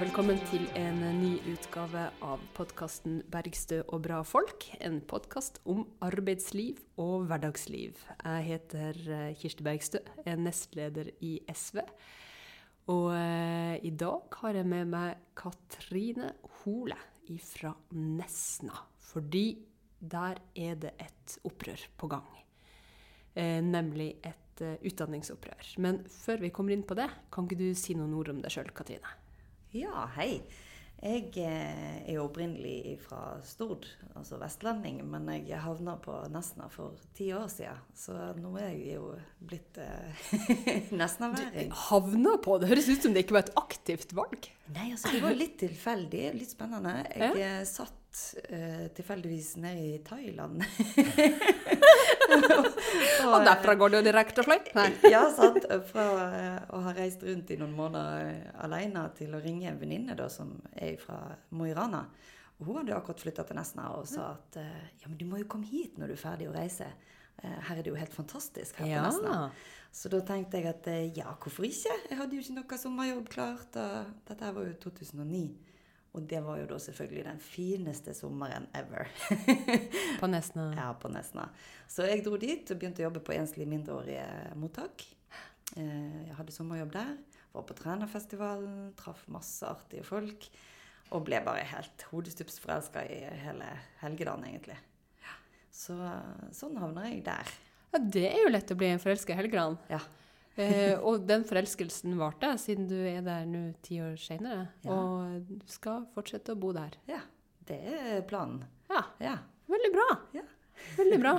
Velkommen til en ny utgave av podkasten 'Bergstø og bra folk'. En podkast om arbeidsliv og hverdagsliv. Jeg heter eh, Kirsti Bergstø, er nestleder i SV. Og eh, i dag har jeg med meg Katrine Hole fra Nesna. Fordi der er det et opprør på gang. Eh, nemlig et eh, utdanningsopprør. Men før vi kommer inn på det, kan ikke du si noen ord om deg sjøl, Katrine? Ja, hei. Jeg eh, er opprinnelig fra Stord, altså vestlending, men jeg havna på Nesna for ti år siden. Så nå er jeg jo blitt eh, nesnaværing. Havna på? Det høres ut som det ikke var et aktivt valg. Nei, altså det var litt tilfeldig. Litt spennende. Jeg ja. satt eh, tilfeldigvis ned i Thailand. og, og derfra går det direkte fløy? ja, sant. Fra uh, å ha reist rundt i noen måneder uh, alene til å ringe en venninne som er fra Mo i Rana. Og hun hadde akkurat flytta til Nesna og sa at uh, ja, men du må jo komme hit når du er ferdig å reise. her er det jo helt fantastisk her ja. på Nesna. Så da tenkte jeg at ja, hvorfor ikke? Jeg hadde jo ikke noe sommerjobb klart. Og dette var jo 2009. Og det var jo da selvfølgelig den fineste sommeren ever. på Nesna? Ja, på Nesna. Så jeg dro dit og begynte å jobbe på enslige mindreårige mottak. Eh, jeg hadde sommerjobb der. Var på trenerfestivalen, traff masse artige folk. Og ble bare helt hodestups forelska i hele Helgeland, egentlig. Så sånn havner jeg der. Ja, Det er jo lett å bli en forelska i Helgeland. Ja. Eh, og den forelskelsen varte siden du er der nå ti år seinere. Ja. Og du skal fortsette å bo der. Ja. Det er planen. Ja. ja. Veldig bra. Ja. Veldig bra.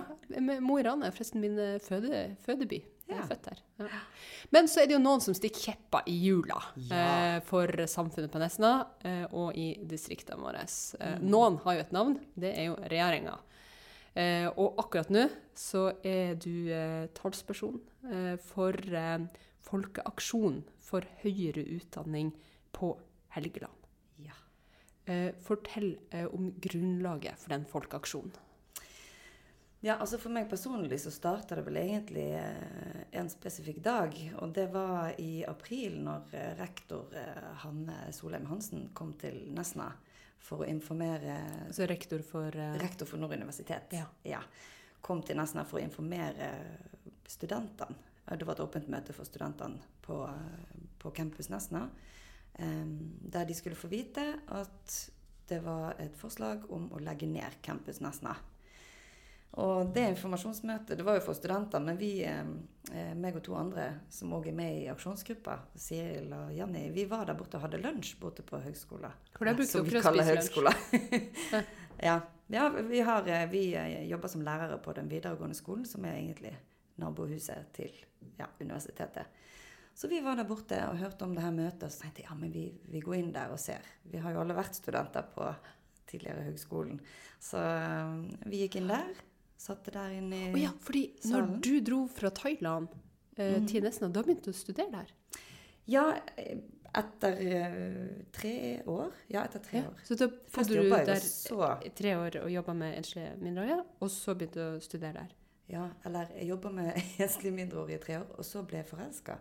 Mo i Rana er forresten min eh, føde, fødeby. Jeg er født der. Ja. Men så er det jo noen som stikker kjepper i hjula eh, for samfunnet på Nesna eh, og i distriktene våre. Eh, mm. Noen har jo et navn. Det er jo regjeringa. Eh, og akkurat nå så er du eh, talsperson eh, for eh, Folkeaksjon for høyere utdanning på Helgeland. Ja. Eh, fortell eh, om grunnlaget for den folkeaksjonen. Ja, altså For meg personlig så starta det vel egentlig en spesifikk dag. Og det var i april, når rektor Hanne Solheim Hansen kom til Nesna for å informere Altså rektor for uh... Rektor for Nord universitet. Ja. ja. Kom til Nesna for å informere studentene. Det var et åpent møte for studentene på, på campus Nesna. Um, der de skulle få vite at det var et forslag om å legge ned campus Nesna. Og det informasjonsmøtet det var jo for studenter, men vi, eh, meg og to andre som òg er med i aksjonsgruppa, Siril og Janni, vi var der borte og hadde lunsj borte på høgskolen. Hvor det brukte dere å spise lunsj? ja. ja. vi, har, eh, vi eh, jobber som lærere på den videregående skolen, som er egentlig nabohuset til ja, universitetet. Så vi var der borte og hørte om det her møtet, og så tenkte jeg ja, men vi, vi går inn der og ser. Vi har jo alle vært studenter på tidligere høgskolen. Så vi gikk inn der Satt der inne i oh, ja, fordi salen. Når du dro fra Thailand eh, mm. til Nesna, da begynte du å studere der? Ja, etter uh, tre år. Ja, etter tre ja. år. Så da bodde du der så... tre år og jobba med enslige mindreårige, og så begynte du å studere der? Ja, eller jeg jobba med enslige mindreårige i tre år, og så ble jeg forelska.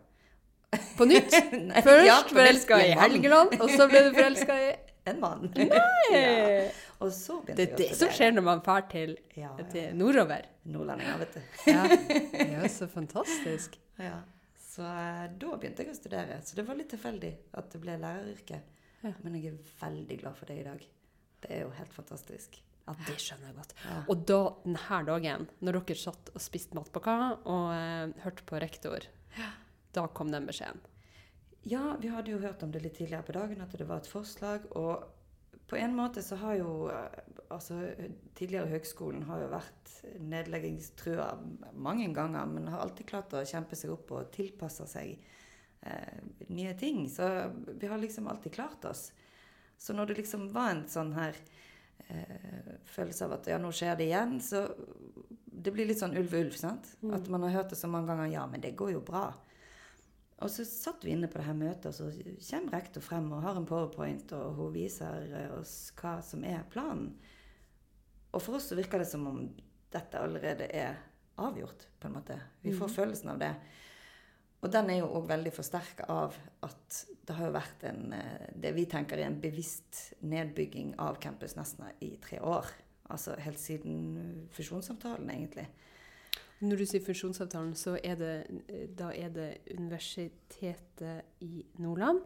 På nytt? Først ja, forelska i Helgeland, og så ble du forelska i en mann. Nei! ja. Og så begynte det er det som skjer når man drar til, ja, ja. til nordover. Nordlendinger, vet du. ja. ja, så fantastisk. Ja. Så uh, da begynte jeg å studere. Så det var litt tilfeldig at det ble læreryrket. Men jeg er veldig glad for det i dag. Det er jo helt fantastisk. Ja, det skjønner jeg godt. Og da, denne dagen, når dere satt og spiste matpakka og eh, hørte på rektor, da kom den beskjeden? Ja, vi hadde jo hørt om det litt tidligere på dagen, at det var et forslag. Og på en måte så har jo altså Tidligere høgskolen har jo vært nedleggingstrua mange ganger, men har alltid klart å kjempe seg opp og tilpasse seg eh, nye ting. Så vi har liksom alltid klart oss. Så når det liksom var en sånn her eh, følelse av at ja, nå skjer det igjen, så det blir litt sånn ulv-ulv. sant? Mm. At man har hørt det så mange ganger ja, men det går jo bra. Og så satt vi inne på det her møtet, og så kommer rektor frem og har en powerpoint, og hun viser oss hva som er planen. Og for oss så virker det som om dette allerede er avgjort, på en måte. Vi får mm. følelsen av det. Og den er jo òg veldig forsterka av at det har jo vært en, eh, det vi tenker er en bevisst nedbygging av Campus Nesna i tre år. Altså helt siden fusjonssamtalen, egentlig. Når du sier fusjonsavtalen, så er det, da er det Universitetet i Nordland?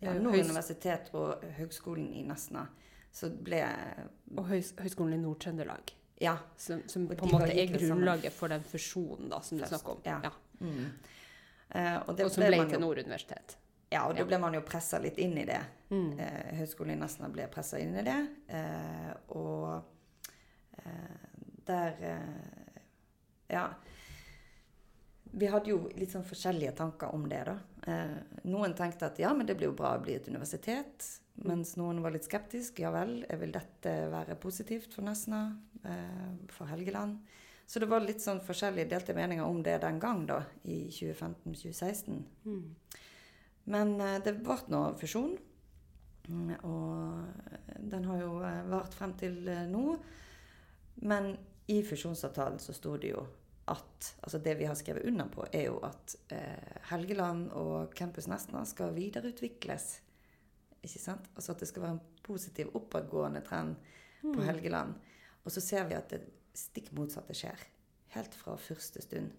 Ja, eh, Nord universitet og Høgskolen i Nesna. Så ble og Høys Høgskolen i Nord-Trøndelag. Ja. Som, som på en måte er grunnlaget for den fusjonen da, som du snakker om. ja. Ja. Mm. Uh, og det Og som ble ble til Nord universitet. ja, og da ble man jo pressa litt inn i det. Mm. Uh, Høgskolen i Nesna ble pressa inn i det. Uh, og eh, der eh, Ja. Vi hadde jo litt sånn forskjellige tanker om det, da. Eh, noen tenkte at ja, men det blir jo bra å bli et universitet. Mens noen var litt skeptisk. Ja vel, vil dette være positivt for Nesna? Eh, for Helgeland? Så det var litt sånn forskjellige delte meninger om det den gang, da. I 2015-2016. Mm. Men eh, det ble nå fusjon. Mm, Og den har jo eh, vart frem til eh, nå. Men i fusjonsavtalen så sto det jo at Altså det vi har skrevet under på, er jo at eh, Helgeland og Campus Nesna skal videreutvikles. Ikke sant? Altså at det skal være en positiv oppadgående trend Mm. på Helgeland. Og så ser vi at det stikk motsatte skjer. Helt fra første stund.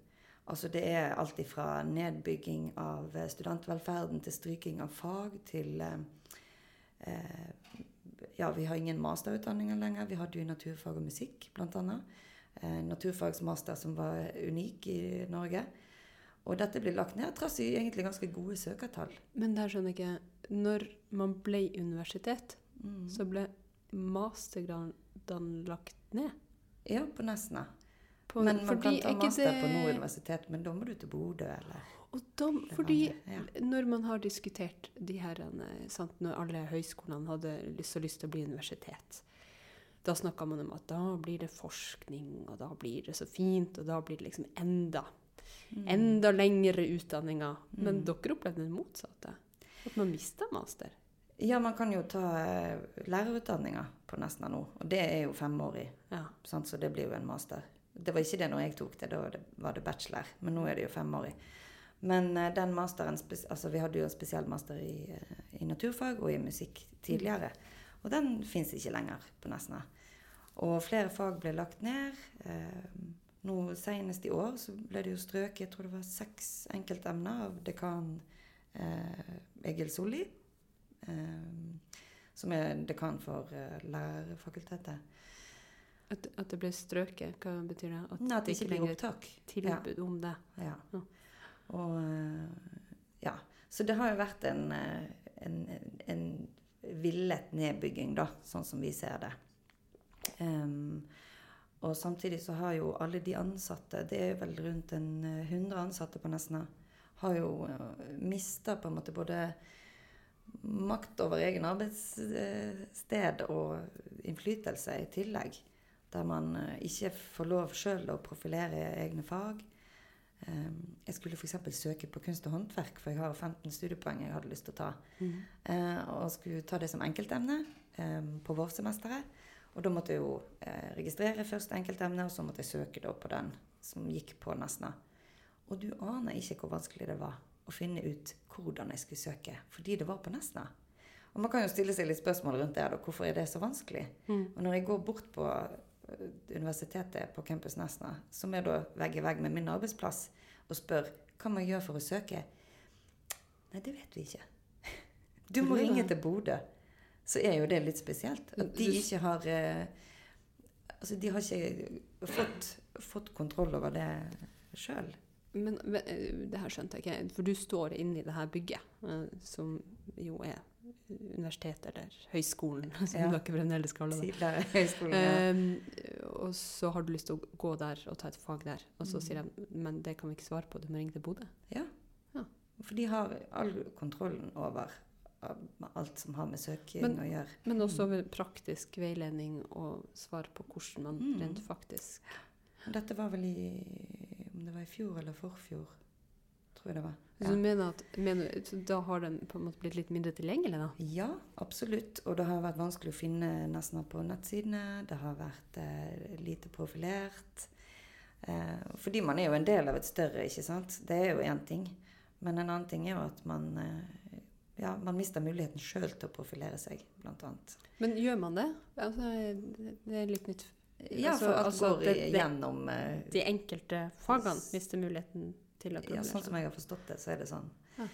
Altså det er alt ifra nedbygging av eh, studentvelferden til stryking av fag til eh, eh, Ja, vi har ingen masterutdanninger lenger. Vi hadde jo naturfag og musikk, blant annet. Eh, naturfagsmaster som var unik i Norge. Og dette ble lagt ned trass i egentlig ganske gode søkertall. Men der skjønner jeg ikke Når man ble universitet, Mm. så ble mastergraden lagt ned. Ja, på Nesna. På- men man kan ta master det- på noe universitet, men da må du til Bodø, eller Og de, fordi ja. når man har diskutert de her, eh, sant, når alle høyskolene hadde så lyst til å bli universitet, da snakka man om at da blir det forskning, og da blir det så fint, og da blir det liksom enda, Mm. enda lengre utdanninger. Men Mm. dere opplevde det motsatte. At man mista master. Ja, man kan jo ta eh, lærerutdanninga på Nesna nå, og det er jo femårig, Ja. sant? så det blir jo en master. Det var ikke det når jeg tok det, da var det- bachelor, men nå er det jo femårig. Men eh, den masteren, altså vi hadde jo en spesiell master i, eh, i naturfag og i musikk tidligere, og den fins ikke lenger på Nesna. Og flere fag ble lagt ned. Eh, nå Senest i år så ble det jo strøket jeg tror det var seks enkeltemner av dekan eh, Egil Solli. Eh, som er dekan for eh, lærerfakultetet. At, at det ble strøket, hva betyr det? At Nei, at det ikke blir lenger opptak. tilbud om det. Ja. Ja. Og eh, ja. Så det har jo vært en, eh, en, en villet nedbygging, da, sånn som vi ser det. Em, og samtidig så har jo alle de ansatte, det er vel rundt en eh, 100 ansatte på Nesna, har jo uh, mista på en måte både makt over egen arbeidssted og innflytelse i tillegg. Der man eh, ikke får lov sjøl å profilere egne fag. Um, jeg skulle f.eks. søke på kunst og håndverk, for jeg har 15 studiepoeng jeg hadde lyst til å ta. Eh, og skulle ta det som enkeltemne eh, på vårsemesteret. Og da måtte jeg jo eh, registrere først enkeltemnet, og så måtte jeg søke da på den som gikk på Nesna. Og du aner ikke hvor vanskelig det var å finne ut hvordan jeg skulle søke, fordi det var på Nesna. Og man kan jo stille seg litt spørsmål rundt det. da, Hvorfor er det så vanskelig? Mm. Og når jeg går bort på eh, universitetet på Campus Nesna, som er da vegg i vegg med min arbeidsplass, og spør hva man gjør for å søke, nei, det vet vi ikke. Du må ringe til Bodø. Så er jo det litt spesielt. At de ikke har eh, Altså, de har ikke fått, fått kontroll over det sjøl. Men, men eh, det her skjønte jeg ikke, for du står inne i det her bygget, eh, som jo er universitetet eller høyskolen, som Ja. dere fremdeles kaller det. Tidligere høyskolen. Ja. Um, og så har du lyst til å gå der og ta et fag der, og så Mm. sier de men det kan vi ikke svare på, du må ringe til Bodø. ja. Ja. For de har all kontrollen over alt som har med søking Men- å gjøre. Men også ved praktisk veiledning og svar på hvordan man Mm. rent faktisk Dette var vel i Om det var i fjor eller forfjor, tror jeg det var. Så du mener at mener, da har den på en måte blitt litt mindre tilgjengelig, da? Ja, absolutt. Og det har vært vanskelig å finne nesten på nettsidene. Det har vært eh, lite profilert. Eh, fordi man er jo en del av et større, ikke sant. Det er jo én ting. Men en annen ting er jo at man eh, ja, man mister muligheten sjøl til å profilere seg, annet. Men gjør man det? Altså, det er litt nytt. Ja, Altså, for at altså, det- det- gjennom eh, De enkelte fagene mister muligheten til å profilere seg. Ja, sånn som jeg har forstått det, så er det sånn. Ja.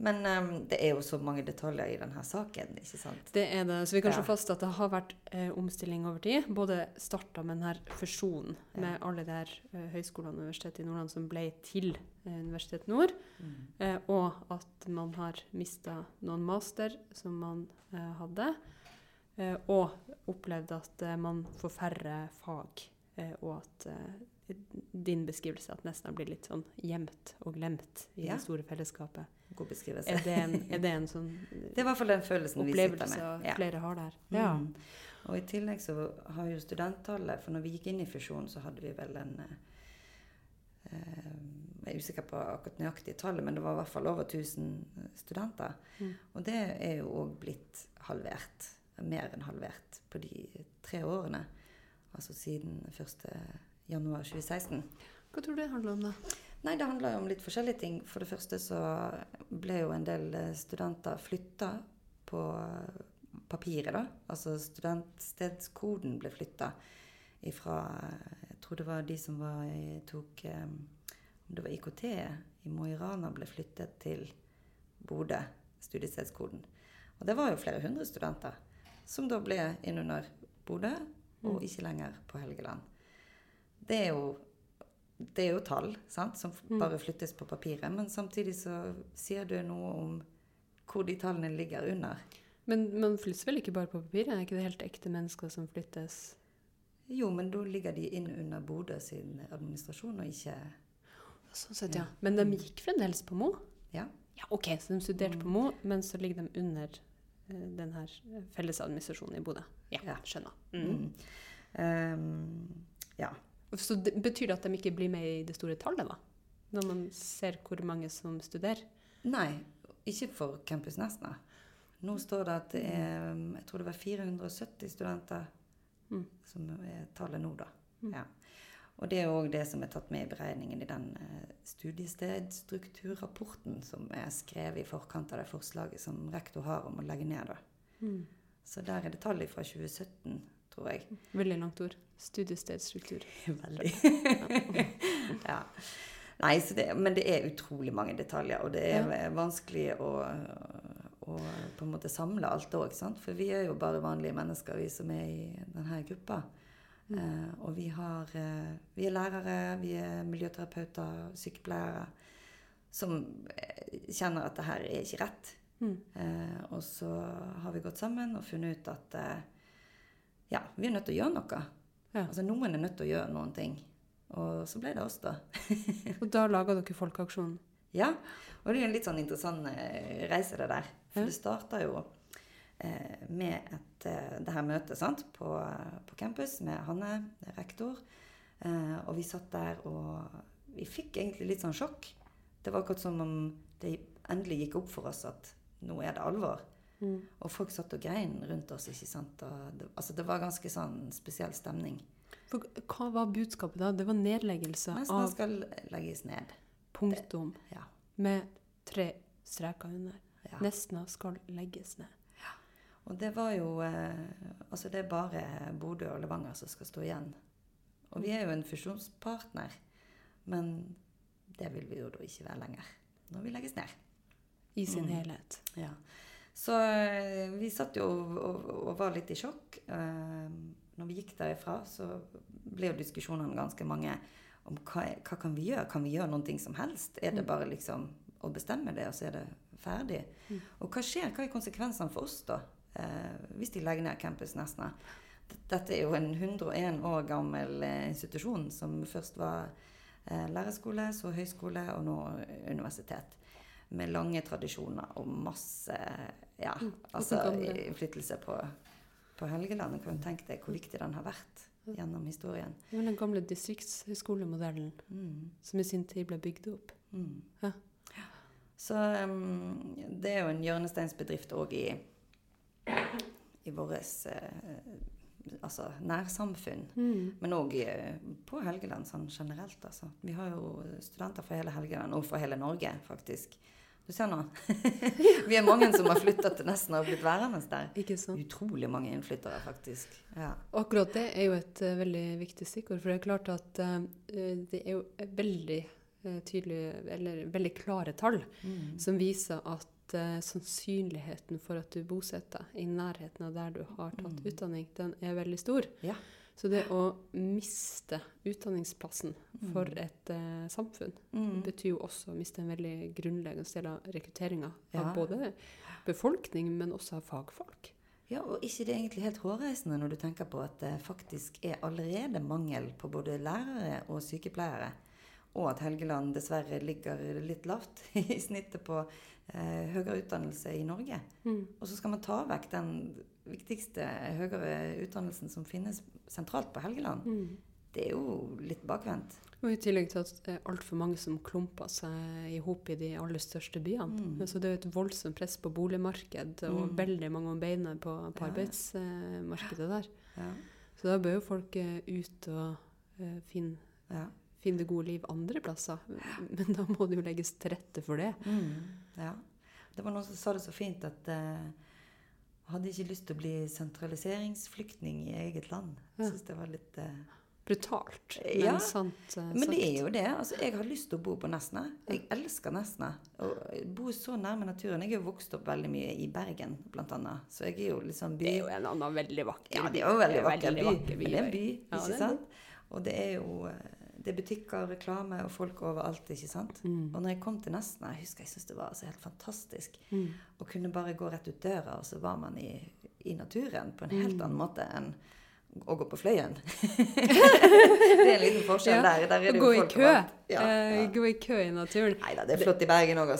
Men um, det er jo så mange detaljer i denne saken, ikke sant? Det er det. Så vi kan slå Ja. fast at det har vært eh, omstilling over tid. Både starta med denne fusjonen Ja. med alle de her eh, høyskolene og universitetet i Nordland som ble til eh, Universitet Nord, Mm. eh, og at man har mista noen master som man eh, hadde, eh, og opplevd at eh, man får færre fag, eh, og at din beskrivelse at nesten har blitt litt sånn gjemt og glemt i Ja. det store fellesskapet. God beskrivelse. Er det en, er det en sånn Det er i hvert fall den følelsen vi sitter med. Ja. flere har der? Mm. Og i tillegg så har jo studenttallet For når vi gikk inn i fusjonen, så hadde vi vel en eh, eh, Jeg er usikker på akkurat nøyaktig tallet, men det var i hvert fall over 1000 studenter. Mm. Og det er jo òg blitt halvert. Mer enn halvert på de tre årene. Altså siden 1. januar 2016. Hva tror du det handler om, da? Nei, det handler jo om litt forskjellige ting. For det første så ble jo en del eh, studenter flytta på eh, papiret, da. Altså studentstedskoden ble flytta ifra eh, Jeg tror det var de som var tok Om det var IKT i Mo i Rana ble flyttet til Bodø, studiestedskoden. Og det var jo flere hundre studenter som da ble innunder Bodø, og Mm. ikke lenger på Helgeland. Det er jo det er jo tall sant, som Mm. bare flyttes på papiret, men samtidig så sier du noe om hvor de tallene ligger under. Men man flyttes vel ikke bare på papiret? Er ikke det helt ekte mennesker som flyttes? Jo, men da ligger de inn under Bodø sin administrasjon, og ikke Sånn sett, Ja. Men de gikk fremdeles på Mo? Ja. Ja, OK, så de studerte Mm. på Mo, men så ligger de under eh, den her fellesadministrasjonen i Bodø. Ja, skjønner. mm. Mm. Ehm, Ja. Så det, betyr det at de ikke blir med i det store tallet, da? Når man ser hvor mange som studerer? Nei, ikke for Campus Nesna. Nå står det at det er Jeg tror det var 470 studenter Mm. som er tallet nå, da. Mm. Ja. Og det er òg det som er tatt med i beregningen i den eh, studiestedstrukturrapporten som er skrevet i forkant av det forslaget som rektor har om å legge ned. da. Mm. Så der er det tallet fra 2017, tror jeg. Veldig langt ord. Studiestedsstruktur. Veldig. ja. Nei, så det, men det er utrolig mange detaljer, og det er vanskelig å, å på en måte samle alt òg. For vi er jo bare vanlige mennesker, vi som er i denne gruppa. Mm. Eh, og vi, har, eh, vi er lærere, vi er miljøterapeuter, sykepleiere, som eh, kjenner at det her er ikke rett. Mm. Eh, og så har vi gått sammen og funnet ut at eh, ja, vi er nødt til å gjøre noe. Ja. Altså Noen er nødt til å gjøre noen ting. Og så ble det oss, da. Og da laga dere Folkeaksjonen. Ja, og det er en litt sånn interessant eh, reise, det der. For Ja. det starta jo eh, med et, eh, det her møtet sant? På, på campus med Hanne, rektor. Eh, og vi satt der, og vi fikk egentlig litt sånn sjokk. Det var akkurat som om det endelig gikk opp for oss at nå er det alvor. Mm. Og folk satt og grein rundt oss, ikke sant. Det, altså det var ganske sånn spesiell stemning. For hva var budskapet da? Det var nedleggelse Mens av skal legges ned. punktum Ja. med tre streker under. ja. Nesna skal legges ned. Og det var jo eh, Altså, det er bare Bodø og Levanger som skal stå igjen. Og vi er jo en fusjonspartner, men det vil vi jo da ikke være lenger. Når vi legges ned. I sin Mm. helhet. Ja. Så eh, vi satt jo og, og, var litt i sjokk. Eh, når vi gikk derifra, så ble jo diskusjonene ganske mange om hva, hva kan vi gjøre. Kan vi gjøre noe som helst? Er det Mm. bare liksom å bestemme det, og så er det ferdig? Mm. Og hva skjer? Hva er konsekvensene for oss, da? Eh, hvis de legger ned Campus Nesna? Dette er jo en 101 år gammel institusjon som først var eh, lærerskole, så høyskole og nå universitet. Med lange tradisjoner og masse ja, Mm. altså, innflytelse på, på Helgeland. Kan du tenke deg hvor viktig den har vært gjennom historien. Det var den gamle distriktshøyskolemodellen Mm. som i sin tid ble bygd opp. Mm. Ja. Så um, det er jo en hjørnesteinsbedrift òg i, i vår altså, nærsamfunn. Mm. Men òg på Helgeland sånn generelt, altså. Vi har jo studenter fra hele Helgeland, og fra hele Norge, faktisk. Du ser nå. vi er mange som har flytta til Nesna og blitt værende der. Ikke sant? Utrolig mange innflyttere, faktisk. Ja. Akkurat det er jo et uh, veldig viktig stikkord. For det er klart at uh, det er jo veldig uh, tydelige, eller veldig klare tall Mm. som viser at eh, sannsynligheten for at du bosetter deg i nærheten av der du har tatt Mm. utdanning, den er veldig stor. Ja. Så det å miste utdanningsplassen for Mm. et eh, samfunn Mm. betyr jo også å miste en veldig grunnleggende del av rekrutteringa Ja. av både befolkning, men også av fagfolk. Ja, og ikke det er egentlig helt hårreisende når du tenker på at det faktisk er allerede mangel på både lærere og sykepleiere. Og at Helgeland dessverre ligger litt lavt i snittet på eh, høyere utdannelse i Norge. Og så skal man ta vekk den viktigste høyere utdannelsen som finnes sentralt på Helgeland. Det er jo litt bakvendt. Og i tillegg til at det er altfor mange som klumper seg i hop i de aller største byene. Mm. Så det er jo et voldsomt press på boligmarked og Mm. veldig mange om beina på, på Ja. arbeidsmarkedet der. Ja. Så da bør jo folk eh, ut og uh, finne, Ja. finne det gode liv andre plasser. Men da må det jo legges til rette for det. Mm, ja. Det var noen som sa det så fint at eh, hadde ikke lyst til å bli sentraliseringsflyktning i eget land. Jeg syns det var litt uh... Brutalt, men Ja, sant Uh, Men det er jo det. altså Jeg har lyst til å bo på Nesna. Jeg elsker Nesna. Og bo så nærme naturen. Jeg er jo vokst opp veldig mye i Bergen, blant annet. Så jeg er jo liksom by... Det er jo en annen veldig vakker by. Ja, det er jo veldig Det er vakker by. Men det er en by, ikke sant? Og det er jo eh, det er butikker, reklame og folk overalt, ikke sant? Mm. Og når jeg kom til Nesna, jeg husker jeg syntes det var altså helt fantastisk Mm. å kunne bare gå rett ut døra, og så var man i, i naturen på en helt Mm. annen måte enn å gå på Fløyen. det er en liten forskjell Ja, der. Der er det Gå i kø. Ja, Eh, ja. Gå i kø i naturen. Nei da, det er flott i Bergen òg,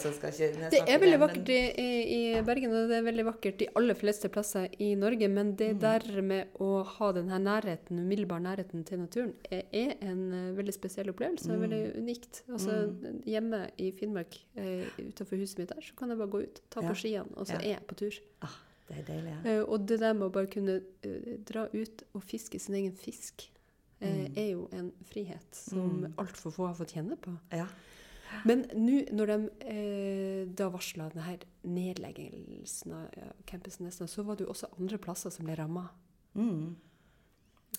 Det er veldig vakkert i, i, Bergen, og det er veldig vakkert de aller fleste plasser i Norge. Men det Mm. der med å ha den her nærheten, umiddelbar nærheten til naturen, er, er en eh, veldig spesiell opplevelse. Mm. Veldig unikt. Altså Hjemme i Finnmark, eh, utenfor huset mitt der, så kan jeg bare gå ut, ta på skiene, og så er jeg på tur. Ah, det er deilig. Ja. Uh, og det der med å bare kunne uh, dra ut og fiske sin egen fisk, uh, Mm. er jo en frihet som Mm. altfor få har fått kjenne på. ja. Men nå når de eh, da varsla denne nedleggelsen av ja, campusen Nesna, så var det jo også andre plasser som ble ramma. Mm.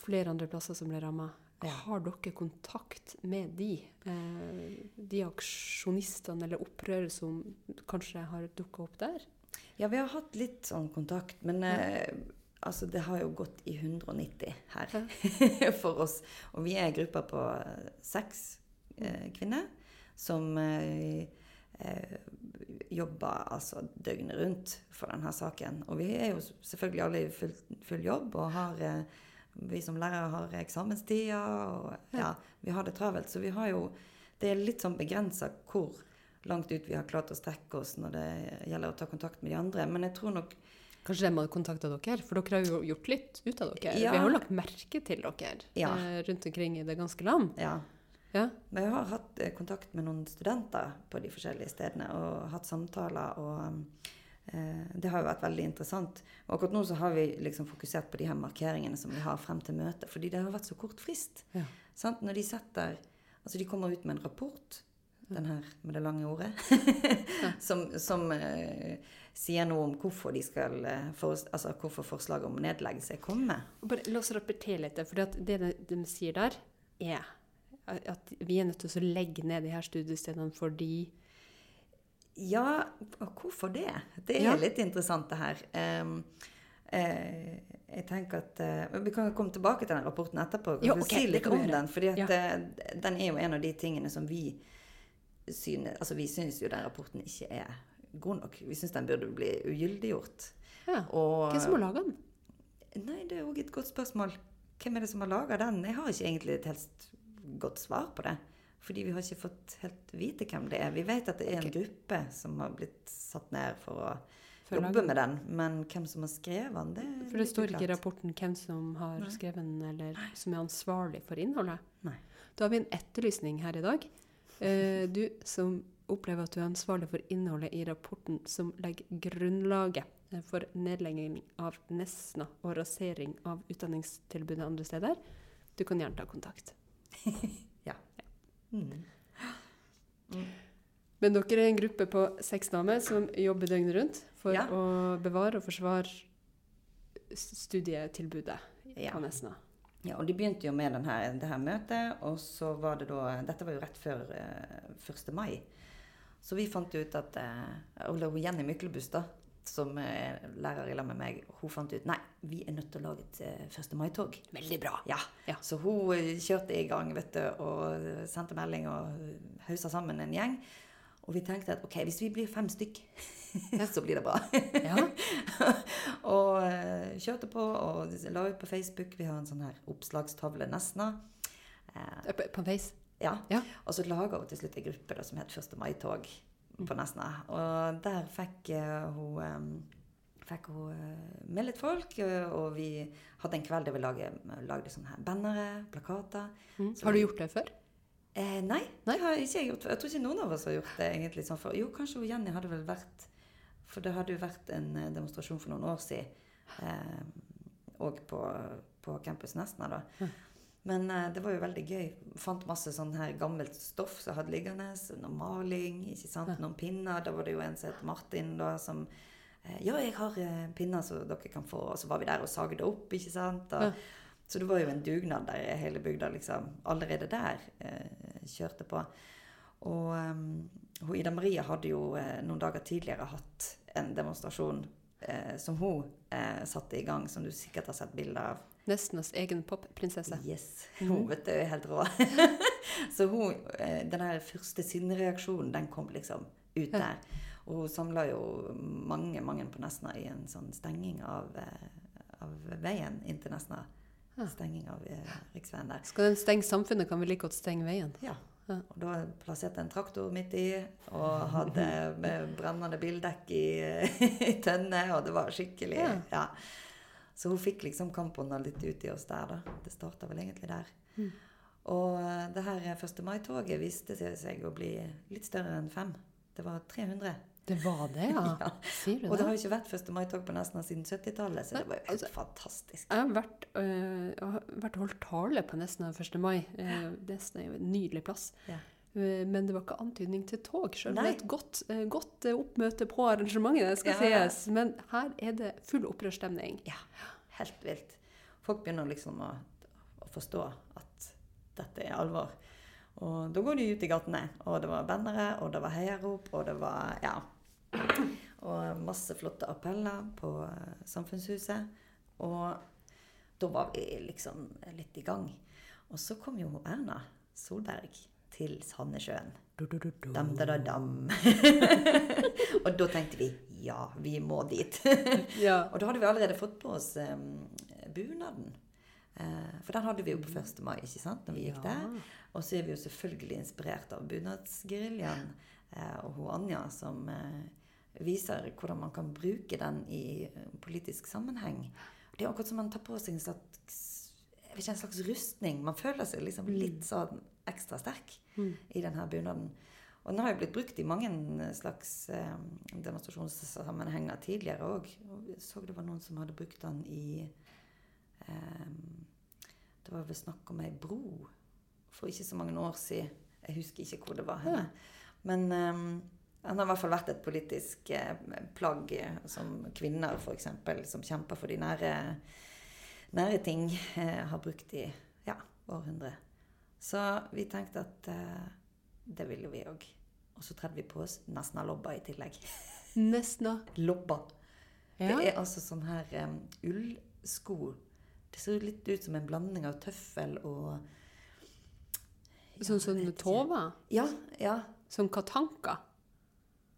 Flere andre plasser som ble ramma. Ja. Har dere kontakt med de? Eh, de aksjonistene eller opprørere som kanskje har dukka opp der? Ja, vi har hatt litt sånn kontakt, men eh, altså, det har jo gått i 190 her for oss. Og vi er en gruppe på eh, seks eh, kvinner som eh, eh, jobber altså døgnet rundt for denne saken. Og vi er jo selvfølgelig alle i full, full jobb og har eh, Vi som lærere har eksamenstider og ja, vi har det travelt. Så vi har jo Det er litt sånn begrensa hvor langt ut vi har klart å strekke oss når det gjelder å ta kontakt med de andre. Men jeg tror nok Kanskje de hadde kontakta dere? For dere har jo gjort litt ut av dere. Ja. Vi har jo lagt merke til dere Ja. eh, rundt omkring i det ganske land. Ja. Ja. Men jeg har hatt eh, kontakt med noen studenter på de forskjellige stedene og hatt samtaler. og eh, Det har jo vært veldig interessant. Og akkurat nå så har vi liksom fokusert på de her markeringene som vi har frem til møtet. Fordi det har vært så kort frist. Ja. Sant? Når de setter Altså de kommer ut med en rapport, den her med det lange ordet, som, som uh, sier noe om hvorfor de skal uh, for, altså hvorfor forslaget om nedleggelse er kommet. Bare La oss repetere litt, for det de, de sier der, er at vi er nødt til å legge ned de her studiestedene fordi Ja, og hvorfor det? Det er Ja. litt interessant, det her. Um, eh, jeg tenker at eh, Vi kan komme tilbake til den rapporten etterpå. Jo, okay, si litt om den. for Ja. eh, den er jo en av de tingene som vi synes Altså vi syns jo den rapporten ikke er god nok. Vi syns den burde bli ugyldiggjort. ja. Og, Hvem som har laga den? Nei, det er òg et godt spørsmål. Hvem er det som har laga den? Jeg har ikke egentlig et helt godt svar på det. Fordi vi har ikke fått helt vite hvem det er. Vi vet at det er en Ok. gruppe som har blitt satt ned for å For jobbe med den. Men hvem som har skrevet den, det er For det står ikke i rapporten hvem som har Nei. skrevet den, eller som er ansvarlig for innholdet. Nei. Da har vi en etterlysning her i dag. Eh, du som opplever at du er ansvarlig for innholdet i rapporten som legger grunnlaget eh, for nedlegging av Nesna og rasering av utdanningstilbudet andre steder. Du kan gjerne ta kontakt. Mm. Men dere er en gruppe på seks damer som jobber døgnet rundt for Ja. å bevare og forsvare studietilbudet Ja. på Nesna. Ja, og de begynte jo med denne, det her møtet, og så var det da Dette var jo rett før eh, 1. mai. Så vi fant ut at eh, Eller Jenny Myklebust, da, som er lærer i lag med meg, hun fant ut Nei, vi er nødt til å lage et eh, 1. mai-tog. Veldig bra. Ja. Ja. Så hun eh, kjørte i gang vet du, og sendte melding og hausa sammen en gjeng. Og vi tenkte at ok, hvis vi blir fem stykk, så blir det bra. Ja. eh, kjørte på og la ut på Facebook. Vi har en sånn her oppslagstavle Nesna. Eh, På, på Face. ja. Ja. Og så laga hun til slutt en gruppe da, som het 1. mai-tog på Nesna. Og der fikk uh, hun um, fikk hun eh, med litt folk, eh, og vi hadde en kveld der vi lagde, lagde sånne her bannere, plakater. Mm. Så Har du gjort det før? Eh, nei, nei. har ikke jeg gjort. Jeg tror ikke noen av oss har gjort det egentlig sånn før. Jo, kanskje Jenny hadde vel vært For det hadde jo vært en eh, demonstrasjon for noen år siden. Eh, og på, på campus Nesna, da. Ja. Men eh, det var jo veldig gøy. Fant masse sånn her gammelt stoff som jeg hadde liggende. Noe maling, ikke sant. Noen pinner. Da var det jo en som het Martin, da, som eh, Ja, jeg har pinner som dere kan få. Og så var vi der og sagde opp, ikke sant. Og, Ja. Så det var jo en dugnad der hele bygda liksom allerede der eh, kjørte på. Og um, Ida Maria hadde jo noen dager tidligere hatt en demonstrasjon eh, som hun eh, satte i gang, som du sikkert har sett bilder av. Nesnas egen popprinsesse. Yes, Mhm. Hun vet du, er helt rå. så hun, eh, den første sinnereaksjonen, den kom liksom ut der. Og hun samla jo mange, mange på Nesna i en sånn stenging av, eh, av veien inn til Nesna. Stenging av eh, riksveien der. Skal den stenge samfunnet, kan vi like godt stenge veien. Ja. Og da plasserte jeg en traktor midt i, og hadde brennende bildekk i, i tønne, og det var skikkelig Ja. ja. Så hun fikk liksom kampånda litt ut i oss der, da. Det starta vel egentlig der. Mm. Og eh, det her 1. mai-toget viste seg å bli litt større enn fem. Det var 300. Det var det, ja. Ja. Sier du Og det har jo ikke vært 1. mai-tog på Nesna siden 70-tallet, så Nei, det var jo helt altså- fantastisk. Jeg har vært, øh, vært holdt tale på Nesna 1. mai. Eh, Nesna er jo en nydelig plass. Ja. Eh, Men det var ikke antydning til tog. Selv om det er et godt, eh, godt oppmøte på arrangementet, det skal Ja. sies. Men her er det full opprørsstemning. Ja, helt vilt. Folk begynner liksom å, å forstå at dette er alvor. Og da går de ut i gatene. Og det var bannere, og det var heiarop, og det var Ja. Og masse flotte appeller på eh, Samfunnshuset. Og da var vi liksom litt i gang. Og så kom jo Erna Solberg til Sandnessjøen. Dam, da, da, dam. og da tenkte vi ja, vi må dit. Ja. Og da hadde vi allerede fått på oss um, bunaden. Eh, for den hadde vi jo på 1. mai, ikke sant, når vi gikk der. Og så er vi jo selvfølgelig inspirert av bunadsgeriljaen eh, og hun Anja, som eh, viser hvordan man kan bruke den i politisk sammenheng. Det er akkurat som man tar på seg en slags, ikke, en slags rustning. Man føler seg liksom litt sånn ekstra sterk Mm. i denne bunaden. Og den har jo blitt brukt i mange slags eh, demonstrasjonssammenhenger tidligere òg. Jeg så det var noen som hadde brukt den i Det var vel snakk om ei bro for ikke så mange år siden. Jeg husker ikke hvor det var henne. Men han har i hvert fall vært et politisk eh, plagg som kvinner, f.eks., som kjemper for de nære, nære ting, eh, har brukt i ja, århundrer. Så vi tenkte at eh, det ville vi òg. Og så tredde vi på oss Nesna Lobba i tillegg. Nesna. Lobba. Ja. Det er altså sånn her um, ullsko. Det ser litt ut som en blanding av tøffel og Sånn som. Tova. Ja, ja. Som katanka.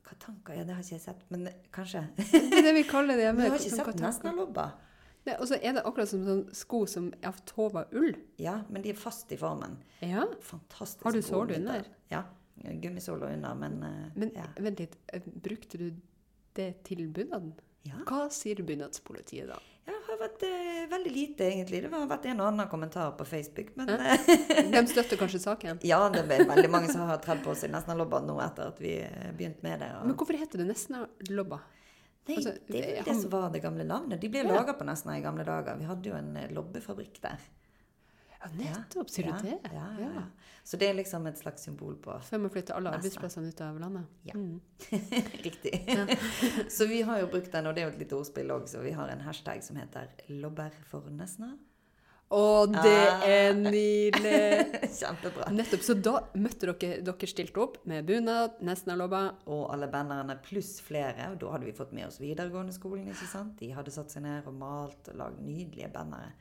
Katanka, ja, det har ikke jeg sett. Men kanskje. Det er det vi kaller det hjemme. Du har ikke sett katanka. Nesna Lobba. Og så er det akkurat som sånn sko som er av Tova ull. Ja, men de er fast i formen. Ja. Fantastisk Har du sål såle under? Ja. Gummisåle under, men, eh, Men ja. vent litt, eh, brukte du det til bunaden? ja. Hva sier bunadspolitiet da? Jeg fått eh, veldig lite, egentlig. Det har vært en og annen kommentar på Facebook. Men Ja. eh, De støtter kanskje saken? ja, det er veldig mange som har tredd på seg Nesna-lobba nå etter at vi eh, begynte med det. og- Men hvorfor heter det Nesna-lobba? Nei, altså, det er han- det som var det gamle navnet. De ble Ja. laga på Nesna i gamle dager. Vi hadde jo en eh, lobbefabrikk der. Ja, nettopp, sier ja, du det? Ja, ja, ja. Så det er liksom et slags symbol på Før man flytter alle arbeidsplassene ut av landet? Ja. Mm. Riktig. så vi har jo brukt den, og det er jo et lite ordspill òg, så vi har en hashtag som heter 'lobber for Nesna'. Å, det Ah. er nydelig! Kjempebra. Nettopp. Så da møtte dere Dere stilte opp med bunad, Nesna-lobba. Og alle bannerne pluss flere. Og da hadde vi fått med oss videregående skolen. ikke sant? De hadde satt seg ned og malt og lagd nydelige bannere.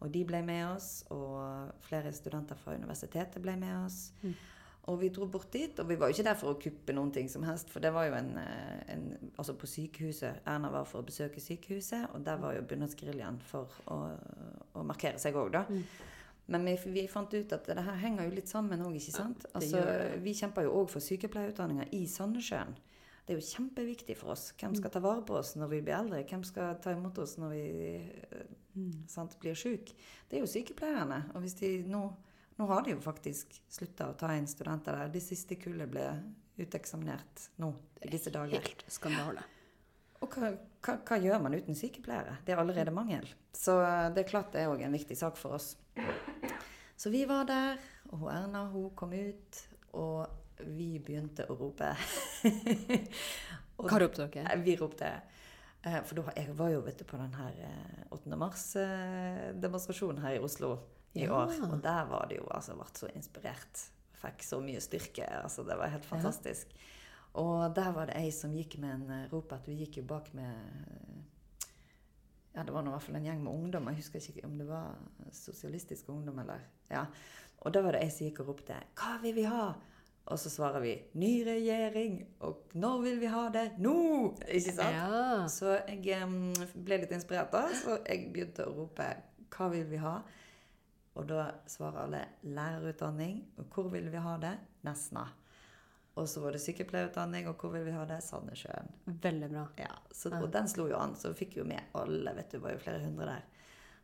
Og de ble med oss, og flere studenter fra universitetet ble med oss. Mm. Og vi dro bort dit, og vi var jo ikke der for å kuppe noen ting som helst, for det var jo en, eh, en Altså på sykehuset Erna var for å besøke sykehuset, og der var jo Bunadsgeriljaen for å, å markere seg òg, da. Mm. Men vi, vi fant ut at det her henger jo litt sammen òg, ikke sant? Altså, vi kjemper jo òg for sykepleierutdanninga i Sandnessjøen. Det er jo kjempeviktig for oss. Hvem skal ta vare på oss når vi blir eldre? Hvem skal ta imot oss når vi mm. sant, blir syke? Det er jo sykepleierne. Og hvis de nå Nå har de jo faktisk slutta å ta inn studenter der. Det siste kullet ble uteksaminert nå i disse dager. Helt skandale. Og hva, hva, hva gjør man uten sykepleiere? Det er allerede mangel. Så eh, det er klart det er òg en viktig sak for oss. Så vi var der, og Erna hun kom ut, og vi begynte å rope. Hva ropte dere? Eh, Vi ropte eh, For da, jeg var jo du, på den her eh, 8. mars-demonstrasjonen her i Oslo i Ja. år. Og der var det jo altså ble så inspirert. Fikk så mye styrke. altså Det var helt fantastisk. Og der var det ei som gikk med en eh, rop at vi gikk jo bak med Ja, det var nå i hvert fall en gjeng med ungdom. Jeg husker ikke om det var sosialistisk ungdom eller Ja. Og da var det ei som gikk og ropte 'Hva vil vi ha?' Og så svarer vi 'Ny regjering'. Og 'Når vil vi ha det?' Nå! Ikke sant? Ja. Så jeg um, ble litt inspirert da, så jeg begynte å rope 'Hva vil vi ha?' Og da svarer alle 'lærerutdanning'. Og hvor vil vi ha det? Nesna. Og så var det sykepleierutdanning, og hvor vil vi ha det? Sandnessjøen. Veldig bra. Ja, så, og den slo jo an, så vi fikk jo med alle, vet du, det var jo flere hundre der.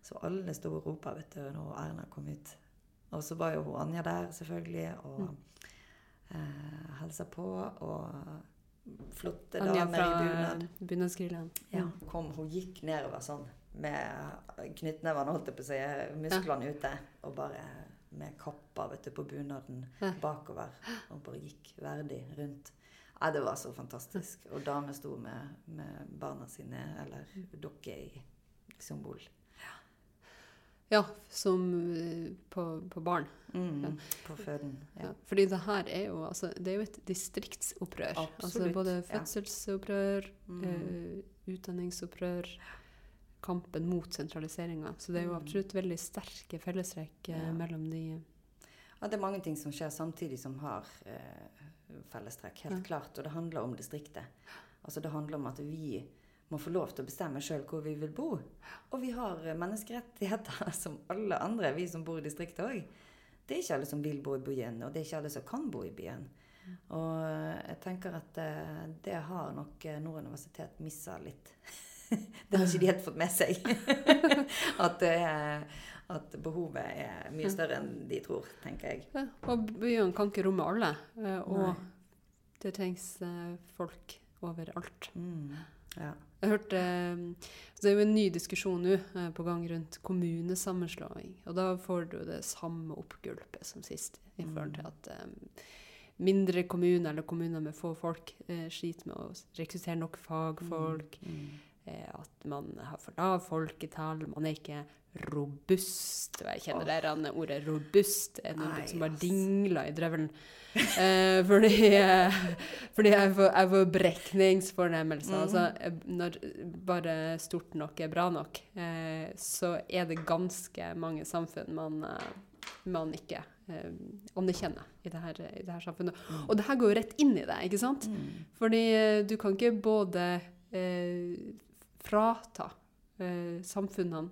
Så alle sto og ropa, vet du, når Erna kom ut. Og så var jo hun Anja der, selvfølgelig, og eh, helsa på, og flotte Anja damer fra i bunad. Bunadsgeriljaen. Ja, kom, hun gikk nedover sånn med knyttnevene, holdt jeg på å si, musklene ute, og bare med kappa vet du, på bunaden Ja. bakover, og bare gikk verdig rundt. Ja, det var så fantastisk. Og damer sto med, med barna sine, eller dukker i symbol. Ja, som eh, på, på barn. Mm, Ja. På føden. Ja. Ja. Fordi det her er jo, altså, det er jo et distriktsopprør. Altså både både ja. fødselsopprør, Mm. uh, utdanningsopprør, kampen mot sentraliseringa. Så det er jo Mm. absolutt veldig sterke fellestrekk eh, Ja. mellom de Ja, det er mange ting som skjer samtidig som har uh, fellestrekk, helt Ja. klart. Og det handler om distriktet. Altså Det handler om at vi må få lov til å bestemme sjøl hvor vi vil bo. Og vi har eh, menneskerettigheter som alle andre, vi som bor i distriktet òg. Det er ikke alle som vil bo i byen, og det er ikke alle som kan bo i byen. Og eh, jeg tenker at eh, det har nok eh, Nord universitet missa litt. det har ikke de helt fått med seg. at, er- at behovet er mye større enn de tror, tenker jeg. ja, Og byen kan ikke romme alle. eh, og Nei. det trengs eh, folk overalt. Mm. Ja. Jeg hørte, eh, Det er jo en ny diskusjon nå eh, på gang rundt kommunesammenslåing. Og da får du det samme oppgulpet som sist. I forhold til at eh, mindre kommuner eller kommuner med få folk eh, sliter med å rekruttere nok fagfolk. Mm. Eh, at man har for lav folketall. Man er ikke robust. Og jeg kjenner det der ordet 'robust' er noe som bare dingla i drøvelen. Eh, fordi, eh, fordi jeg får, jeg får brekningsfornemmelser. Mm. Altså, eh, når bare stort nok er bra nok, eh, så er det ganske mange samfunn man, eh, man ikke eh, anerkjenner i det, her, i det her samfunnet. Og det her går jo rett inn i det, ikke sant? Mm. Fordi du kan ikke både eh, frata eh, samfunnene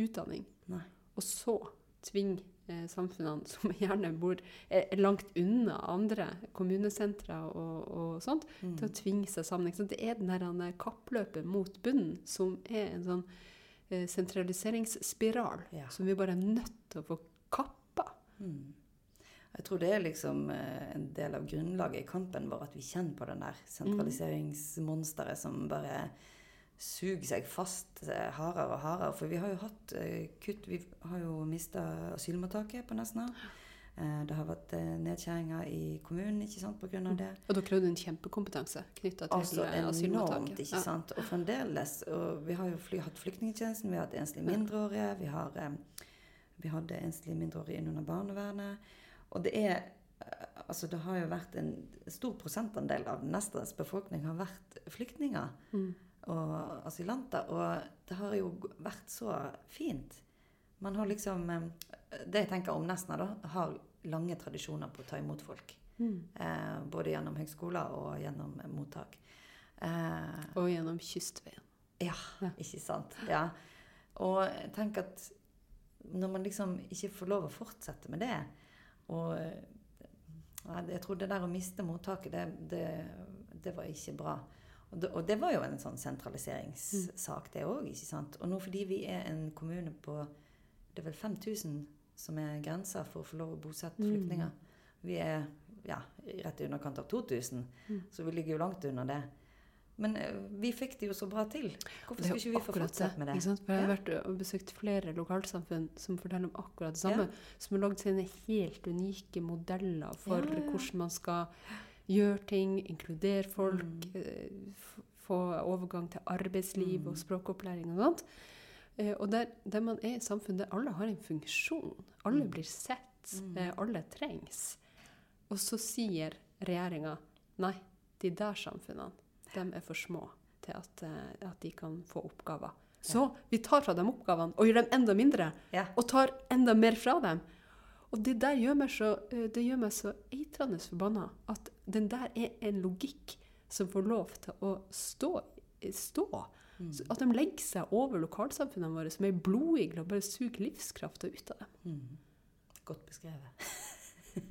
utdanning, Nei. og så tvinge eh, samfunnene som gjerne bor er langt unna andre kommunesentre og, og sånt, til å tvinge seg sammen. Sant? Det er den der eh, kappløpet mot bunnen som er en sånn eh, sentraliseringsspiral Ja. som vi bare er nødt til å få kappa. Mm. Jeg tror det er liksom eh, en del av grunnlaget i kampen vår at vi kjenner på den der sentraliseringsmonsteret som bare suger seg fast eh, hardere og hardere. For vi har jo hatt eh, kutt. Vi har jo mista asylmottaket på Nesna. Eh, det har vært nedskjæringer i kommunen ikke sant, pga. det. Og dere hadde en kjempekompetanse knytta til Altså eh, enormt, asylmottaket. ikke sant. Og fremdeles. Og vi har jo fly, hatt flyktningtjenesten, vi har hatt enslige mindreårige, vi, har, vi hadde enslige mindreårige innunder barnevernet. Og det er Altså, det har jo vært en stor prosentandel av Nestras befolkning har vært flyktninger Mm. Og asylanter. Og det har jo vært så fint. Man har liksom eh, Det jeg tenker om Nesna, da, har lange tradisjoner på å ta imot folk. Mm. Eh, både gjennom høgskoler og gjennom eh, mottak. Eh, Og gjennom kystveien. ja, Ja. ikke sant. Ja. Og tenk at når man liksom ikke får lov å fortsette med det og Jeg tror det der å miste mottaket, det, det, det var ikke bra. Og det, var jo en sånn sentraliseringssak, det òg. Og nå fordi vi er en kommune på Det er vel 5000 som er grensa for å få lov å bosette Mm. flyktninger. Vi er ja, rett i underkant av 2000, Mm. så vi ligger jo langt under det. Men eh, vi fikk det jo så bra til. Hvorfor skulle ikke vi få fortsette med det? Ikke sant? For jeg har vært og besøkt flere lokalsamfunn som forteller om akkurat det samme. Ja. Som har lagd sine helt unike modeller for ja, ja. hvordan man skal gjøre ting, inkluder folk, Mm. eh, få overgang til arbeidsliv Mm. og språkopplæring og sånt. Eh, Og der, der man er i samfunn der alle har en funksjon. Alle Mm. blir sett. Mm. eh, Alle trengs. Og så sier regjeringa nei, de der samfunnene, de er for små til at, eh, at de kan få oppgaver. Så vi tar fra dem oppgavene og gjør dem enda mindre. Og tar enda mer fra dem. Og det der gjør meg så, eh, det gjør meg så eitrende forbanna at den der er en logikk som får lov til å stå. stå. Mm. At de legger seg over lokalsamfunnene våre som ei blodigle og bare suger livskrafta ut av dem. Mm. Godt beskrevet.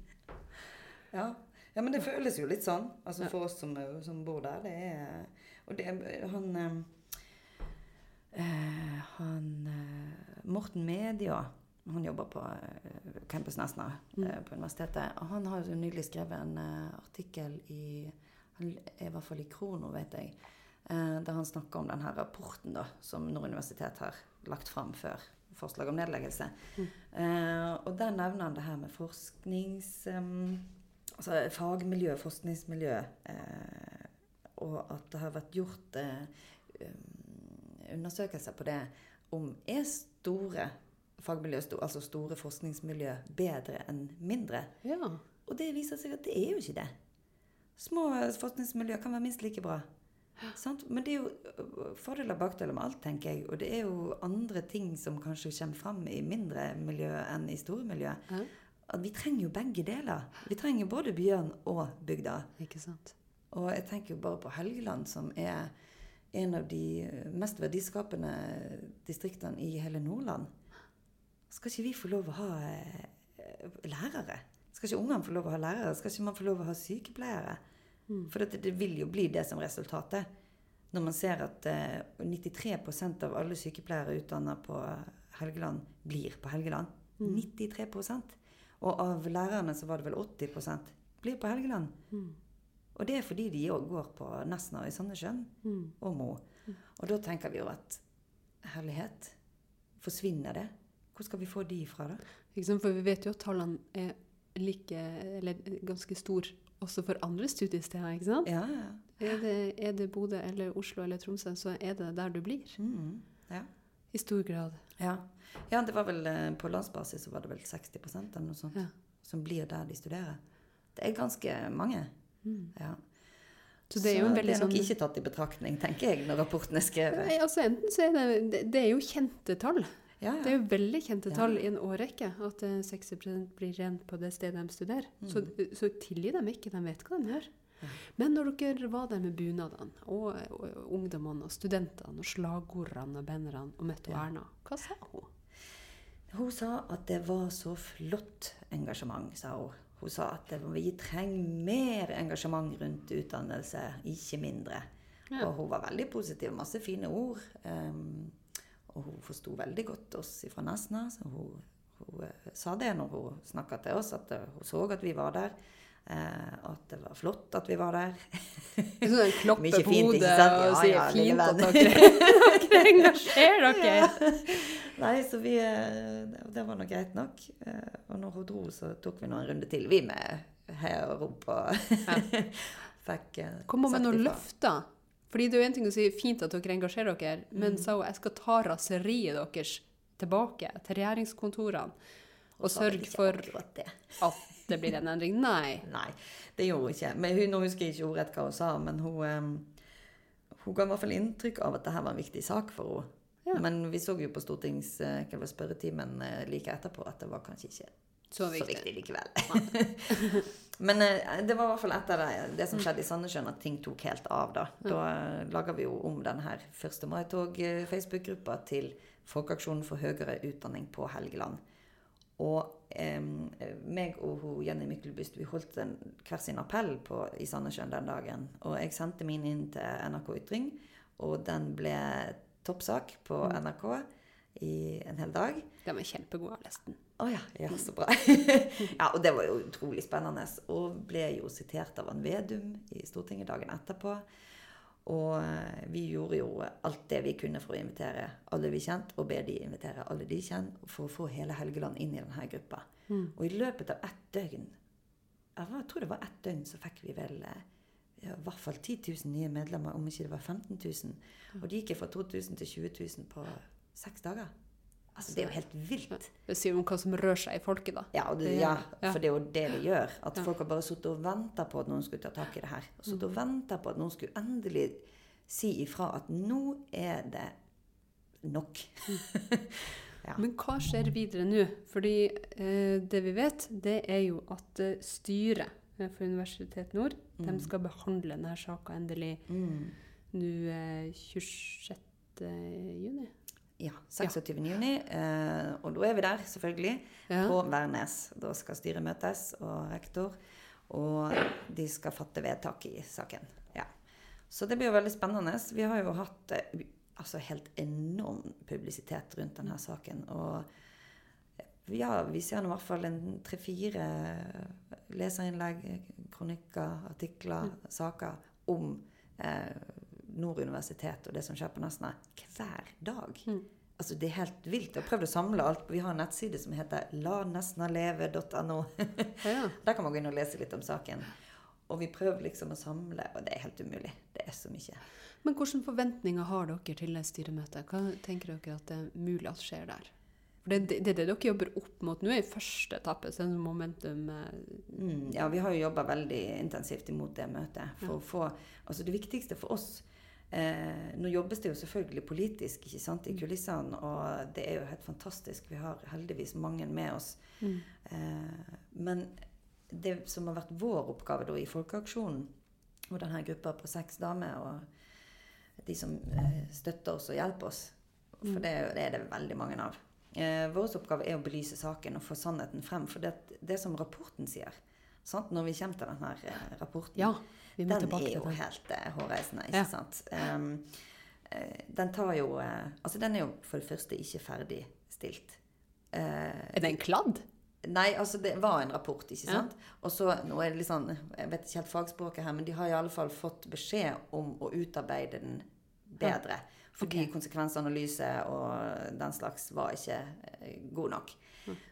ja. ja, men det føles jo litt sånn. Altså. For oss som, som bor der. Det er Og det er han eh, eh, Han øh, Morten Media han jobber på eh, Campus Nesna Mm. eh, på universitetet. Og han har jo nylig skrevet en eh, artikkel i I hvert fall i Krono, vet jeg. Der han snakker om denne rapporten da, som Nord universitet har lagt fram før forslag om nedleggelse. Mm. Og der nevner han det her med forsknings... altså fagmiljø, forskningsmiljø. Og at det har vært gjort eh, undersøkelser på det om er store fagmiljø, altså store forskningsmiljø, bedre enn mindre. Ja. Og det viser seg at det er jo ikke det. Små forskningsmiljø kan være minst like bra. Sant? Men det er jo fordeler og bakdeler med alt, tenker jeg. Og det er jo andre ting som kanskje kommer fram i mindre miljø enn i store miljø. Ja. At vi trenger jo begge deler. Vi trenger både Bjørn og bygda. Ikke sant. Og jeg tenker jo bare på Helgeland, som er en av de mest verdiskapende distriktene i hele Nordland. Skal ikke vi få lov å ha eh, lærere? Skal ikke ungene få lov å ha lærere? Skal ikke man få lov å ha sykepleiere? Mm. For det, det vil jo bli det som resultatet. Når man ser at eh, 93% av alle sykepleiere utdanna på Helgeland, blir på Helgeland. Mm. 93% Og av lærerne så var det vel 80% blir på Helgeland. Mm. Og det er fordi de òg går på Nesna i Sandnessjøen Mm. og Mo. Og da tenker vi jo at herlighet, forsvinner det? Hvor skal vi få de fra, da? For vi vet jo at tallene er like, eller ganske store også for andre studiesteder. ikke sant? Ja, ja. Er det, er det Bodø eller Oslo eller Tromsø, så er det der du blir. Mm, ja. I stor grad. ja. Ja, det var vel eh, på landsbasis så var det vel 60% eller noe sånt Ja. som blir der de studerer. Det er ganske mange. Mm. Ja. Så det er veldig det er nok sånn ikke tatt i betraktning, tenker jeg, når rapporten er skrevet. Nei, altså Enten så er det, det Det er jo kjente tall. Ja, Det er jo veldig kjente Ja. tall i en årrekke at eh, 60 blir rent på det stedet de studerer. Så, så tilgi dem ikke, de vet hva de gjør. Men når dere var der med bunadene, og, og ungdommene, og studentene, og slagordene og bannerne, og møtte Ja. Erna, hva sa hun? Hun sa at det var så flott engasjement, sa hun. Hun sa at vi trenger mer engasjement rundt utdannelse, ikke mindre. Ja. Og hun var veldig positiv, masse fine ord. Um, Og hun forsto veldig godt oss fra Nesna, så hun, hun eh, sa det når hun snakka til oss, at eh, hun så at vi var der. Eh, at det var flott at vi var der. Sånn klappe på hodet sant? og Ja, sier ja, fint at dere, dere engasjerer dere. Nei, så vi det- var nå greit nok. Og når hun dro, så tok vi nå en runde til, vi med her og rop og fikk Kom med noen løfter. Fordi det er jo en ting å si fint at dere engasjerer dere, men Mm. sa hun jeg skal ta raseriet deres tilbake til regjeringskontorene og sørge for det. at det blir en endring. Nei. Nei, det gjorde hun ikke. Men hun, nå husker jeg ikke ordrett hva hun sa, men hun, hun ga i hvert fall inntrykk av at dette var en viktig sak for henne. Ja. Men vi så jo på stortings, eh, spørretimen eh, like etterpå at det var kanskje ikke Så så viktig. viktig likevel. Men eh, det var i hvert fall etter det, det som skjedde i Sandnessjøen, at ting tok helt av. Da Da eh, laga vi jo om denne her 1. mai-tog-Facebook-gruppa til Folkeaksjonen for høyere utdanning på Helgeland. Og eh, meg og hun, Jenny Myklebust vi holdt en, hver sin appell på, i Sandnessjøen den dagen. Og jeg sendte min inn til NRK Ytring, og den ble toppsak på NRK i en hel dag. Den var kjempegod, jeg har lest den. Å ja, ja, så bra. ja, og det var jo utrolig spennende. Og ble jo sitert av en Vedum i Stortinget dagen etterpå. Og eh, vi gjorde jo alt det vi kunne for å invitere alle vi kjente, og be de invitere alle de kjente, for å få hele Helgeland inn i denne gruppa. Og i løpet av ett døgn, jeg tror det var ett døgn, så fikk vi vel eh, ja, i hvert fall 10 000 nye medlemmer, om ikke det var 15 000. Og de gikk fra 2000 til 20 000 på seks dager. Altså, det er jo helt vilt. Det sier om hva som rører seg i folket, da. Ja, det, ja, for det er jo det det gjør. At Ja. folk har bare sittet og venta på at noen skulle ta tak i det her. Og sittet og venta på at noen skulle endelig si ifra at nå er det nok. Ja. Men hva skjer videre nå? Fordi eh, det vi vet, det er jo at eh, styret eh, for Universitet Nord de skal behandle denne saka endelig Mm. nå eh, 26. juni. Ja. 26. juni. Eh, og da er vi der, selvfølgelig. Ja. På Værnes. Da skal styret møtes, og rektor. Og de skal fatte vedtak i saken. Ja. Så det blir jo veldig spennende. Vi har jo hatt eh, altså helt enorm publisitet rundt denne saken. Og ja, vi ser nå i hvert fall tre-fire leserinnlegg, kronikker, artikler, saker om eh, Nord universitet og det som skjer på Nesna hver dag. Mm. Altså, det er helt vilt. Jeg har prøvd å samle alt. Vi har en nettside som heter lanesnaleve.no. Ja. Der kan man gå inn og lese litt om saken. Og vi prøver liksom å samle, og det er helt umulig. Det er så mye. Men hvilke forventninger har dere til det styremøtet? Hva tenker dere at det er mulig at skjer der? For det, det, det er det dere jobber opp mot. Nå er i første etappe, så er det momentum eh, Mm, ja, vi har jo jobba veldig intensivt imot det møtet. For å få, altså Det viktigste for oss eh, Nå jobbes det jo selvfølgelig politisk ikke sant, i kulissene, og det er jo helt fantastisk. Vi har heldigvis mange med oss. Eh, men det som har vært vår oppgave da i Folkeaksjonen, og denne gruppa på seks damer, og de som eh, støtter oss og hjelper oss, for det, er det er det veldig mange av. Eh, vår oppgave er å belyse saken og få sannheten frem. For det, det som rapporten sier, sant? når vi kommer til denne eh, rapporten Ja, den er jo den. helt uh, hårreisende, ikke Ja. sant? Um, uh, den tar jo uh, Altså, den er jo for det første ikke ferdigstilt. Er det en kladd? Nei, altså det var en rapport, ikke Ja. sant? Og så, nå er det litt sånn, jeg vet ikke helt fagspråket her, men de har i alle fall fått beskjed om å utarbeide den bedre. Fordi okay. konsekvensanalyse og den slags var ikke god nok.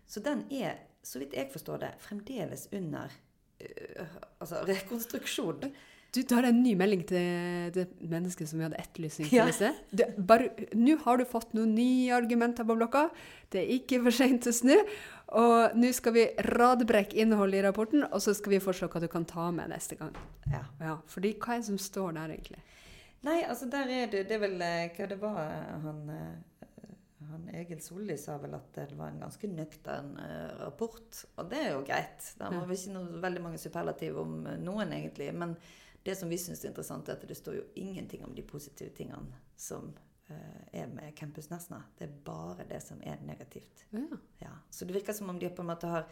Så den er, så vidt jeg forstår det, fremdeles under altså rekonstruksjon. Du tar en ny melding til det mennesket som vi hadde etterlysning til Ja. i sted. Nå har du fått noen nye argumenter på blokka. Det er ikke for seint å snu. Og nå skal vi radbrekke innholdet i rapporten, og så skal vi foreslå hva du kan ta med neste gang. Ja. Ja, fordi hva er det som står der, egentlig? Nei, altså der er det Det er vel eh, hva det var eh, han eh, han Egil Solli sa vel at det var en ganske nøktern uh, rapport. Og det er jo greit. Det var vi ikke noe, veldig mange superlativ om eh, noen, egentlig. Men det som vi syns er interessant, er at det står jo ingenting om de positive tingene som uh, er med Campus Nesna. Det er bare det som er negativt. Ja. Ja. Så det virker som om de på en måte har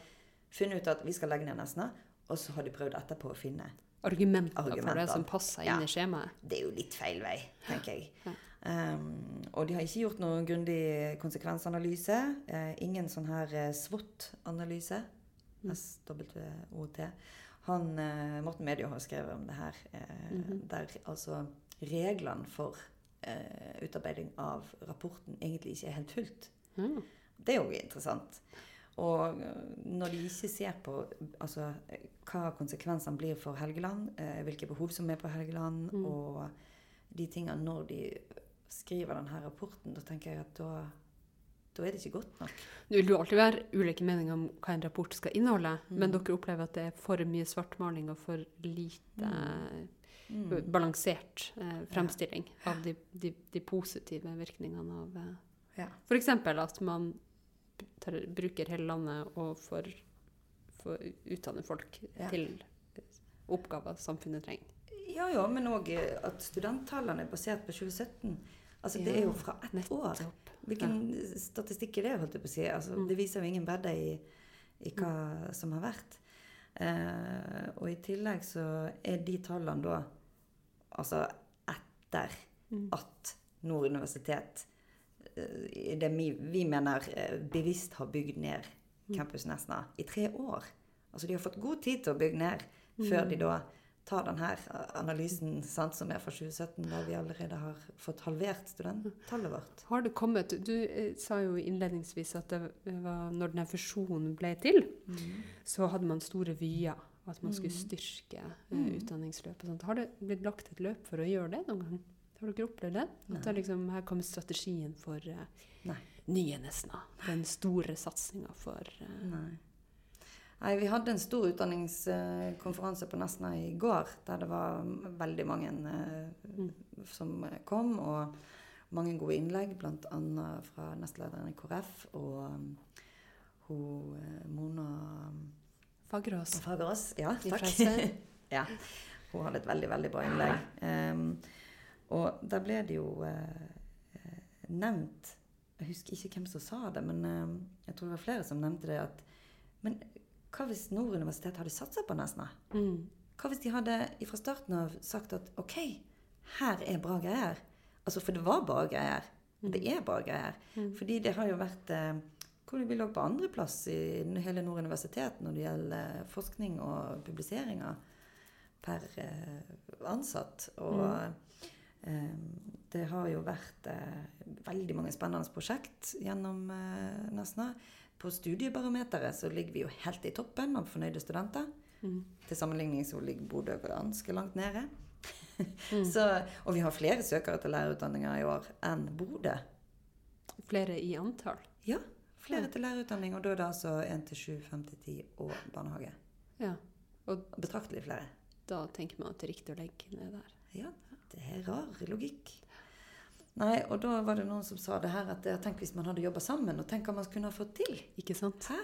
funnet ut at vi skal legge ned Nesna, og så har de prøvd etterpå å finne Argumenter, for det som passer Ja. inn i skjemaet. det er jo litt feil vei, tenker jeg. Um, og de har ikke gjort noen grundig konsekvensanalyse. Uh, ingen sånn her eh, SWOT-analyse. Mm. SWOT. Han, uh, Morten Medio har skrevet om det her, Mm -hmm. der altså reglene for utarbeiding av rapporten egentlig ikke er helt fulgt. Mm. Det er jo interessant. Og når de ikke ser på altså, hva konsekvensene blir for Helgeland, hvilke behov som er på Helgeland, Mm. og de tingene når de skriver denne rapporten, da tenker jeg at da, da er det ikke godt nok. Det vil jo alltid være ulike meninger om hva en rapport skal inneholde, men Mm. dere opplever at det er for mye svartmaling og for lite Mm. balansert eh, fremstilling av de, de, de positive virkningene av eh, Ja. F.eks. at man tar, bruker hele landet og får, får utdanne folk Ja. til oppgaver samfunnet trenger. Ja, ja, men òg at studenttallene er basert på 2017. Altså, Det er jo fra ett år. Hvilken statistikk er det? holdt jeg på å si? Altså, Mm. Det viser jo ingen bredde i, i hva som har vært. Eh, og i tillegg så er de tallene da altså etter Mm. at Nord universitet eh, det vi, vi mener eh, bevisst har bygd ned Mm. Campus Nesna i tre år. Altså De har fått god tid til å bygge ned før de da tar denne analysen sant, som er fra 2017, der vi allerede har fått halvert studenttallet vårt. Har det kommet Du eh, sa jo innledningsvis at det var når denne fusjonen ble til, så hadde man store vyer. At man skulle Mm. styrke eh, Mm. utdanningsløp. og sånt. Har det blitt lagt et løp for å gjøre det noen gang? Har dere opplevd det? At det liksom, her kommer strategien for eh, Nei. nye Nesna. Den store satsinga for eh, Nei. Nei, Vi hadde en stor utdanningskonferanse på Nesna i går, der det var veldig mange eh, Mm. som kom, og mange gode innlegg, bl.a. fra nestlederen i KrF og hun eh, Mona Fagerås. Fagerås. Ja, takk. ja. Hun hadde et veldig, veldig bra innlegg. Um, og der ble det jo eh, eh, nevnt Jeg husker ikke hvem som sa det, men uh, jeg tror det var flere som nevnte det. at Men hva hvis Nord universitet hadde satsa på Nesna? Mm. Hva hvis de hadde fra starten av sagt at OK, her er bra greier? Altså, For det var bra greier. Det er bra greier. Mm. Fordi det har jo vært eh, hvor vi lå på andreplass i hele Nord universitet når det gjelder forskning og publiseringer per eh, ansatt. Og eh, det har jo vært eh, veldig mange spennende prosjekt gjennom eh, Nesna. På studiebarometeret så ligger vi jo helt i toppen av fornøyde studenter. Mm. Til sammenligning så ligger Bodø ganske langt nede. Mm. Så, og vi har flere søkere til lærerutdanninga i år enn Bodø. Flere i antall. Ja, flere Ja. til lærerutdanning, og da er det altså 1 til 7, 5 til 10 og barnehage. Ja. Og Betraktelig flere. da tenker man at det er riktig å legge ned der. Ja, det er rar logikk. Nei, og da var det noen som sa det her at tenk hvis man hadde jobba sammen, og tenk hva man kunne ha fått til. Ikke sant? Hæ?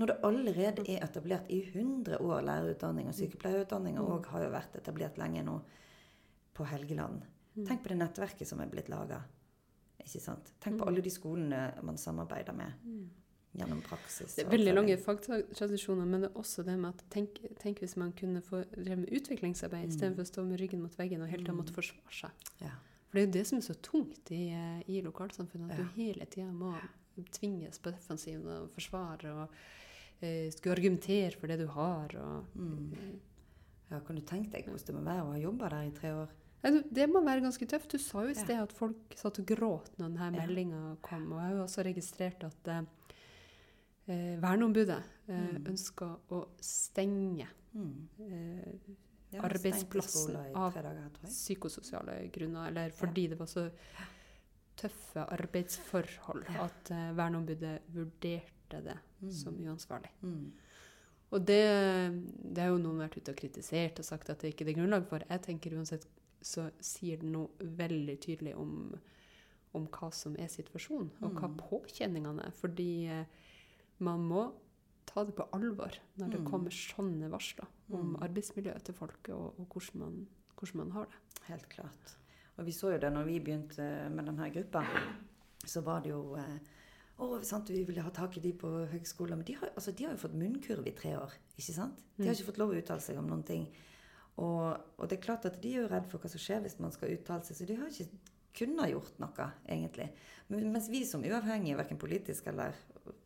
Når det allerede er etablert i 100 år lærerutdanning, og sykepleierutdanninga og har jo vært etablert lenge nå på Helgeland. Mm. Tenk på det nettverket som er blitt laga. Ikke sant? Tenk på Mm. alle de skolene man samarbeider med gjennom praksis. Det er veldig lange fagtradisjoner, men det er også det med at tenk, tenk hvis man kunne få drevet med utviklingsarbeid Mm. istedenfor å stå med ryggen mot veggen og helt til å måtte forsvare seg. Ja. For det er jo det som er så tungt i, eh, i lokalsamfunnet, at Ja. du hele tida må tvinges på defensiven og forsvare og uh, skulle argumentere for det du har. Og, Mm. ja, kan du tenke deg hvordan det må være å ha jobba der i tre år? Det må være ganske tøft. Du sa jo i sted at folk satt og gråt når denne Ja. meldinga kom. Og jeg har jo også registrert at eh, eh, verneombudet eh, Mm. ønska å stenge Mm. Ja, i av dager, psykososiale grunner, eller fordi det var så tøffe arbeidsforhold Ja. at uh, verneombudet vurderte det Mm. som uansvarlig. Mm. Og det, det har jo noen vært ute og kritisert og sagt at det ikke er grunnlag for. Jeg tenker uansett så sier det noe veldig tydelig om, om hva som er situasjonen, og hva Mm. påkjenningene er. Fordi eh, man må ta det på alvor når det Mm. kommer sånne varsler om Mm. arbeidsmiljøet til folk, og, og hvordan, man, hvordan man har det. Helt klart. Og vi så jo det når vi begynte med denne gruppa. Så var det jo eh, Å, sant, vi ville ha tak i de på høgskolen. Men de har, altså, de har jo fått munnkurv i tre år. ikke sant? De har Mm. ikke fått lov å uttale seg om noen ting. Og, og det er klart at de er jo redd for hva som skjer hvis man skal uttale seg, så de har ikke kunnet gjort noe, egentlig. Men- Mens vi som uavhengige, verken politisk eller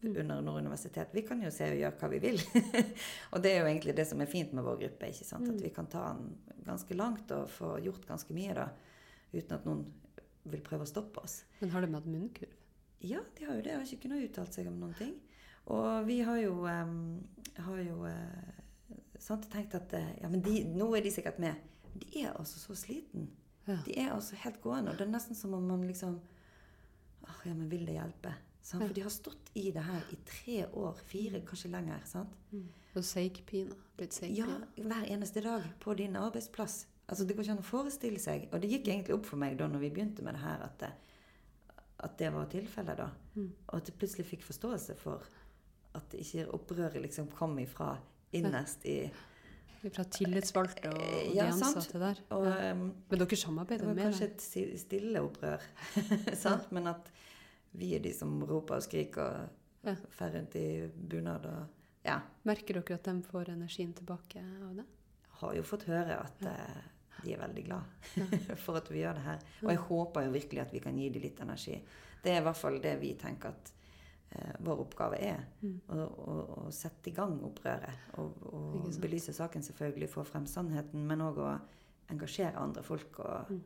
under Nord universitet, vi kan jo se og gjøre hva vi vil. og det er jo egentlig det som er fint med vår gruppe, ikke sant? at vi kan ta den ganske langt og få gjort ganske mye da, uten at noen vil prøve å stoppe oss. Men har de hatt munnkurv? Ja, de har jo det. Har ikke kunnet uttalt seg om noen ting. Og vi har jo, um, har jo uh, sant, tenkt at eh, ja, men de, nå er de sikkert med. Men de er altså så sliten. Ja. De er altså helt gående. Og det er nesten som om man liksom Åh, ja, men vil det hjelpe? Sant? Ja. For de har stått i det her i tre år, fire, kanskje lenger. sant? Og seigpina. Blitt Ja, hver eneste dag på din arbeidsplass. Altså, Det går ikke an å forestille seg. Og det gikk egentlig opp for meg da når vi begynte med det her, at det, at det var tilfellet. da. Mm. Og at jeg plutselig fikk forståelse for at ikke opprøret liksom kom ifra innerst i Fra tillitsvalgte og, og de Ja, sant. ansatte der. Og ja. em, Men dere det var kanskje dem? et stille opprør, sant? men at vi er de som roper og skriker og Ja. fer rundt i bunad og Ja. Merker dere at de får energien tilbake av det? har jo fått høre at eh, de er veldig glad for at vi gjør det her. Og jeg håper jo virkelig at vi kan gi dem litt energi. Det er i hvert fall det vi tenker at eh, vår oppgave er. Mm. Å, å, å sette i gang opprøret. Og, og belyse saken, selvfølgelig. Få frem sannheten. Men òg å engasjere andre folk. Og Mm.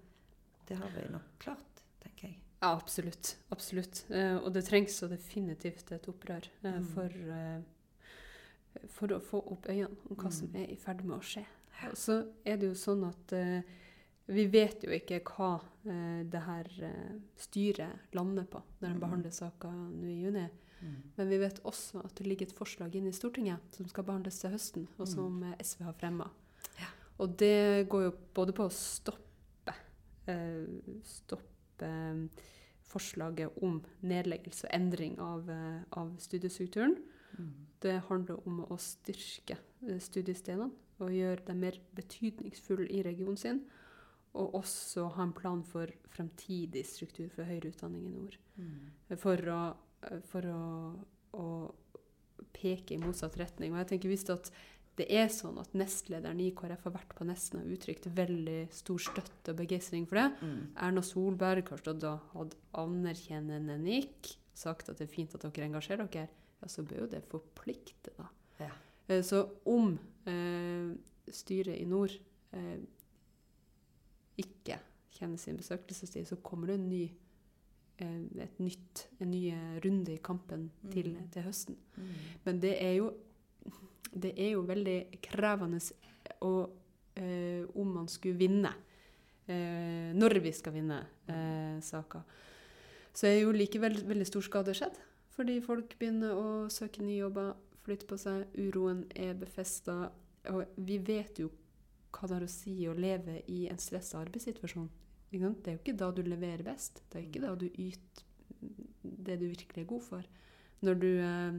det har vi nok klart, tenker jeg. Ja, absolutt. Absolutt. Eh, og det trengs så definitivt et opprør eh, Mm. for, eh, for å få opp øynene om hva som Mm. er i ferd med å skje. Og så er det jo sånn at eh, vi vet jo ikke hva eh, det her eh, styret lander på når de Mm. behandler saka nå i juni. Men vi vet også at det ligger et forslag inne i Stortinget som skal behandles til høsten, og Mm. som SV har fremma. Ja. Og det går jo både på å stoppe, eh, eh, forslaget om nedleggelse og endring av, eh, av studiestrukturen. Mm. Det handler om å styrke eh, studiestedene og gjøre dem mer betydningsfulle i regionen sin. Og også ha en plan for fremtidig struktur for høyere utdanning i nord Mm. for å, for å, å peke i motsatt retning. Og jeg tenker visst at det er sånn at nestlederen i KrF har vært på Nesna og uttrykt veldig stor støtte og begeistring for det, Mm. Erna Solberg har stått og hatt anerkjennende nikk, sagt at det er fint at dere engasjerer dere, ja, så bør jo det forplikte, da. Ja. Eh, Så om eh, styret i nord eh, ikke kjenner sin besøkelsestid, så kommer det en ny, eh, et nytt, en ny eh, runde i kampen til, Mm. til høsten. Mm. Men det er jo, det er jo veldig krevende å, eh, om man skulle vinne, eh, når vi skal vinne eh, saker. Så er jo likevel veldig stor skade skjedd, fordi folk begynner å søke nye jobber, flytte på seg, uroen er befesta, og vi vet jo hva det har å si å leve i en stressa arbeidssituasjon. Det er jo ikke da du leverer best, det er ikke da du yter det du virkelig er god for. Når du eh,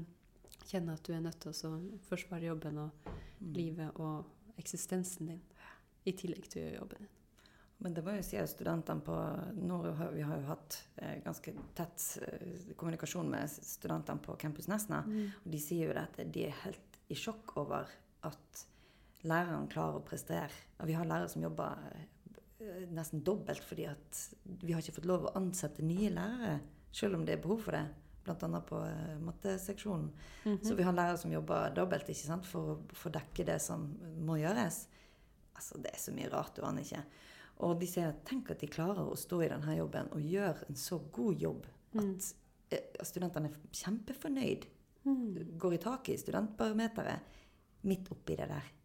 kjenner at du er nødt til å forsvare jobben og Mm. livet og eksistensen din, i tillegg til å gjøre jobben din. Men det må jo si at studentene på Nord Vi har jo hatt eh, ganske tett eh, kommunikasjon med studentene på Campus Nesna. Og de sier jo det at de er helt i sjokk over at lærerne klarer å prestere. Og vi har lærere som jobber eh, nesten dobbelt fordi at vi har ikke fått lov å ansette nye lærere, selv om det er behov for det. Annet på eh, matteseksjonen. -hmm. Så vi har lærere som jobber dobbelt ikke sant? for å få dekke det som må gjøres. Altså, Det er så mye rart, du aner ikke. Og de sier tenk at de klarer å stå i denne jobben og gjøre en så god jobb at eh, studentene er kjempefornøyd. Mm. Går i taket i studentbarometeret midt oppi det der.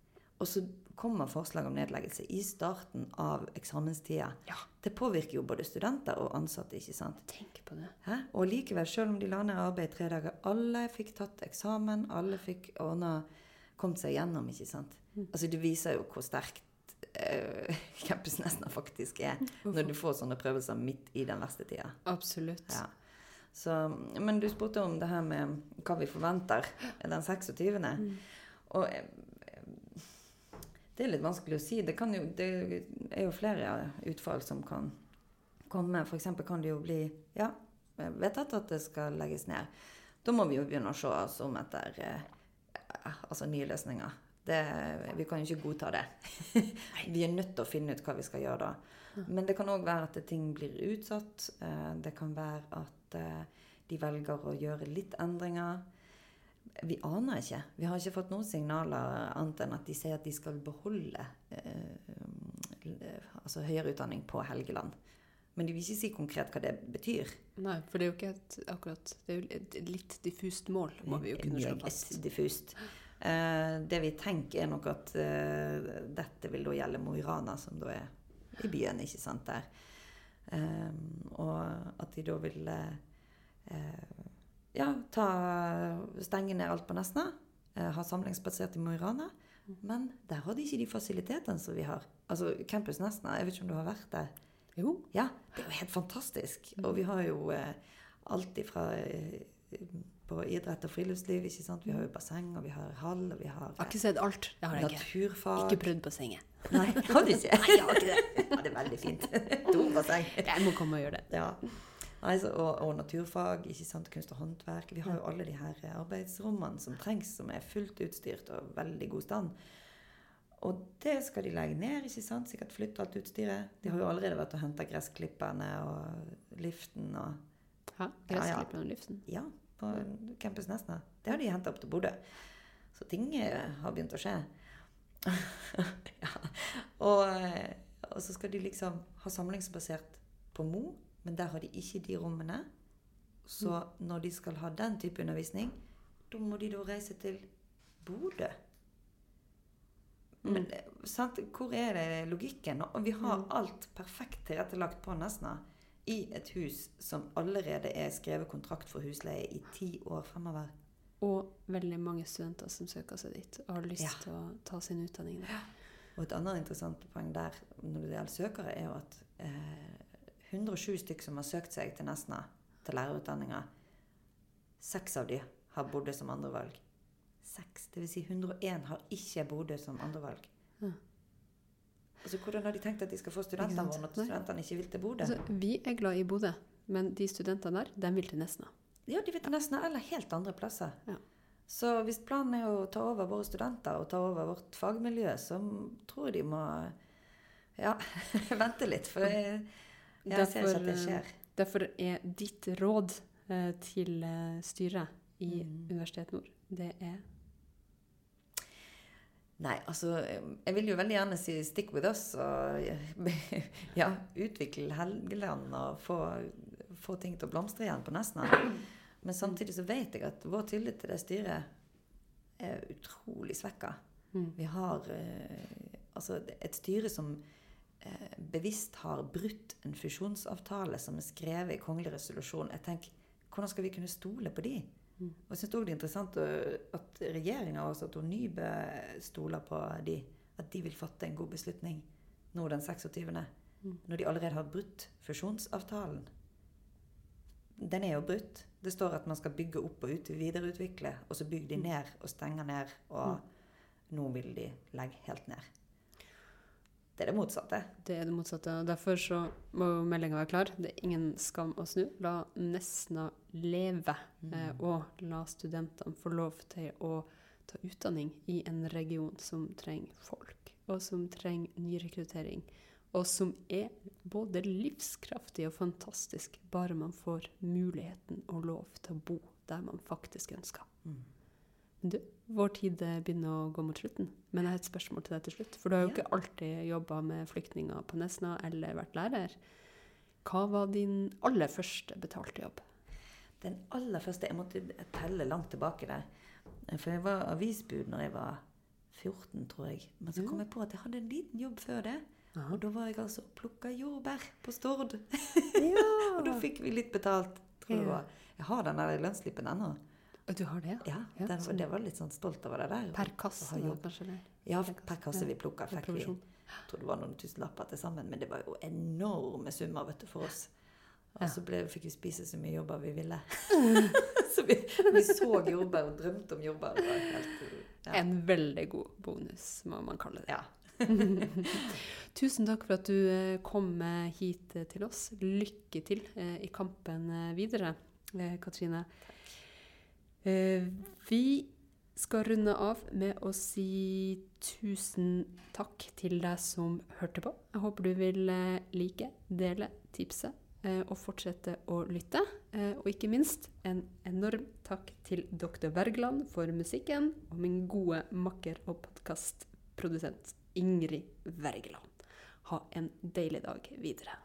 Og så kommer forslag om nedleggelse i starten av eksamenstida. Ja. Det påvirker jo både studenter og ansatte, ikke sant? Tenk på det. Hæ? Og likevel, selv om de la ned arbeid i tre dager, alle fikk tatt eksamen, alle fikk ordna kommet seg gjennom, ikke sant? Mm. Altså, det viser jo hvor sterkt uh, Campus Nesna faktisk er, når du får sånne prøvelser midt i den verste tida. Absolutt. Ja. Så, men du spurte om det her med hva vi forventer den 26. Mm. Og eh, det er litt vanskelig å si. Det, kan jo, det er jo flere utfall som kan komme. F.eks. kan det jo bli ja, vedtatt at det skal legges ned. Da må vi jo begynne å se oss om etter eh, altså nye løsninger. Det, vi kan jo ikke godta det. vi er nødt til å finne ut hva vi skal gjøre da. Men det kan òg være at ting blir utsatt. Eh, det kan være at eh, de velger å gjøre litt endringer. Vi aner ikke. Vi har ikke fått noen signaler annet enn at de sier at de skal beholde eh, altså høyere utdanning på Helgeland. Men de vil ikke si konkret hva det betyr. Nei, for det er jo ikke et, akkurat Det er jo et litt diffust mål, må vi jo kunne slå fast. Diffust. Eh, det vi tenker, er nok at eh, dette vil da gjelde Mo i Rana, som da er i byen, ikke sant, der. Eh, og at de da vil eh, ja, ta, stenge ned alt på Nesna. Eh, ha samlingsbasert i Mo i Rana. Mm. Men der har de ikke de fasilitetene som vi har. Altså Campus Nesna, jeg vet ikke om du har vært der? Jo. Ja, det er jo helt fantastisk. Og vi har jo eh, alt ifra eh, på idrett og friluftsliv. ikke sant? Vi har jo basseng, og vi har hall, og vi har Jeg har ikke sett alt. Det har jeg ikke. naturfag. Ikke prøvd bassenget. Nei, har du ikke? Nei, jeg har ikke det. Ja, det er veldig fint. To basseng. Jeg må komme og gjøre det. Ja. Nei, så, og, og naturfag, ikke sant? kunst og håndverk. Vi har jo alle de her arbeidsrommene som trengs, som er fullt utstyrt og veldig god stand. Og det skal de legge ned, ikke sant? sikkert flytte alt utstyret. De har jo allerede vært og henta gressklipperne og liften og Ja, Gressklipperen og liften. Ja, på Campus Nesna. Det har de henta opp til Bodø. Så ting eh, har begynt å skje. ja. og, eh, og, så skal de liksom ha samlingsbasert på Mo, men der har de ikke de rommene. Så når de skal ha den type undervisning, da må de da reise til Bodø. Men sant? hvor er det logikken? Og vi har Mm. alt perfekt tilrettelagt på Nesna i et hus som allerede er skrevet kontrakt for husleie i ti år fremover. Og veldig mange studenter som søker seg dit og har lyst Ja. til å ta sin utdanning der. Og et annet interessant poeng der når det gjelder søkere, er jo at eh, 107 stykker som har søkt seg til Nesna, til lærerutdanninga, seks av de har Bodø som andrevalg. Seks. Dvs. Si 101 har ikke Bodø som andrevalg. Ja. Altså, hvordan har de tenkt at de skal få studentene våre når studentene ikke vil til Bodø? Altså, vi er glad i Bodø, men de studentene der, de vil til Nesna. Ja, de vil til Nesna eller helt andre plasser. Ja. Så hvis planen er å ta over våre studenter og ta over vårt fagmiljø, så tror jeg de må ja, vente litt. For jeg, jeg ser ikke at det skjer. Derfor er ditt råd eh, til eh, styret i Mm. Universitet Nord, det er Nei, altså Jeg vil jo veldig gjerne si 'stick with us' og ja, utvikle Helgeland og få, få ting til å blomstre igjen på Nesna. Men samtidig så vet jeg at vår tillit til det styret er utrolig svekka. Mm. Vi har eh, altså et styre som eh, bevisst har brutt en fusjonsavtale som er skrevet i kongelig resolusjon. Jeg tenker, Hvordan skal vi kunne stole på de? Mm. Og jeg synes også det er interessant at regjeringa også, at Nybø stoler på de. At de vil fatte en god beslutning nå den 26. Mm. Når de allerede har brutt fusjonsavtalen. Den er jo brutt. Det står at man skal bygge opp og ut, videreutvikle, og så bygger de Mm. ned og stenger ned. Og nå vil de legge helt ned. Det er det motsatte. Det er det motsatte. og Derfor så må meldinga være klar. Det er ingen skam å snu. La Nesna leve, eh, og la studentene få lov til å ta utdanning i en region som trenger folk, og som trenger nyrekruttering, og som er både livskraftig og fantastisk, bare man får muligheten og lov til å bo der man faktisk ønsker. Mm. Men du, vår tid begynner å gå mot slutten. Men jeg har et spørsmål til deg til slutt. For du har jo Ja. ikke alltid jobba med flyktninger på Nesna eller vært lærer. Hva var din aller første betalte jobb? Den aller første Jeg måtte telle langt tilbake der. For jeg var avisbud når jeg var 14, tror jeg. Men så kom jeg på at jeg hadde en liten jobb før det. Og da var jeg altså og plukka jordbær på Stord. Ja! Og da fikk vi litt betalt. Tror jeg, Ja. jeg har den der lønnsslippen ennå. Og du har det, ja? Ja, den, sånn. det var litt sånn stolt over det der. Per kasse, kanskje? Det. Ja, per kasse. vi plukka, fikk vi. Jeg tror det var noen tusenlapper til sammen, men det var jo enorme summer vet du, for oss. Og så ble, fikk vi spise så mye jordbær vi ville. så vi, vi så jordbær og drømte om jordbær. Helt, ja. En veldig god bonus, må man kalle det. Ja. Tusen takk for at du eh, kom eh, hit eh, til oss. Lykke til i kampen videre, Katrine. Eh, Vi skal runde av med å si tusen takk til deg som hørte på. Jeg håper du vil eh, like, dele, tipse eh, og fortsette å lytte. Eh, og ikke minst en enorm takk til dr. Wergeland for musikken, og min gode makker og podkastprodusent Ingrid Wergeland. Ha en deilig dag videre.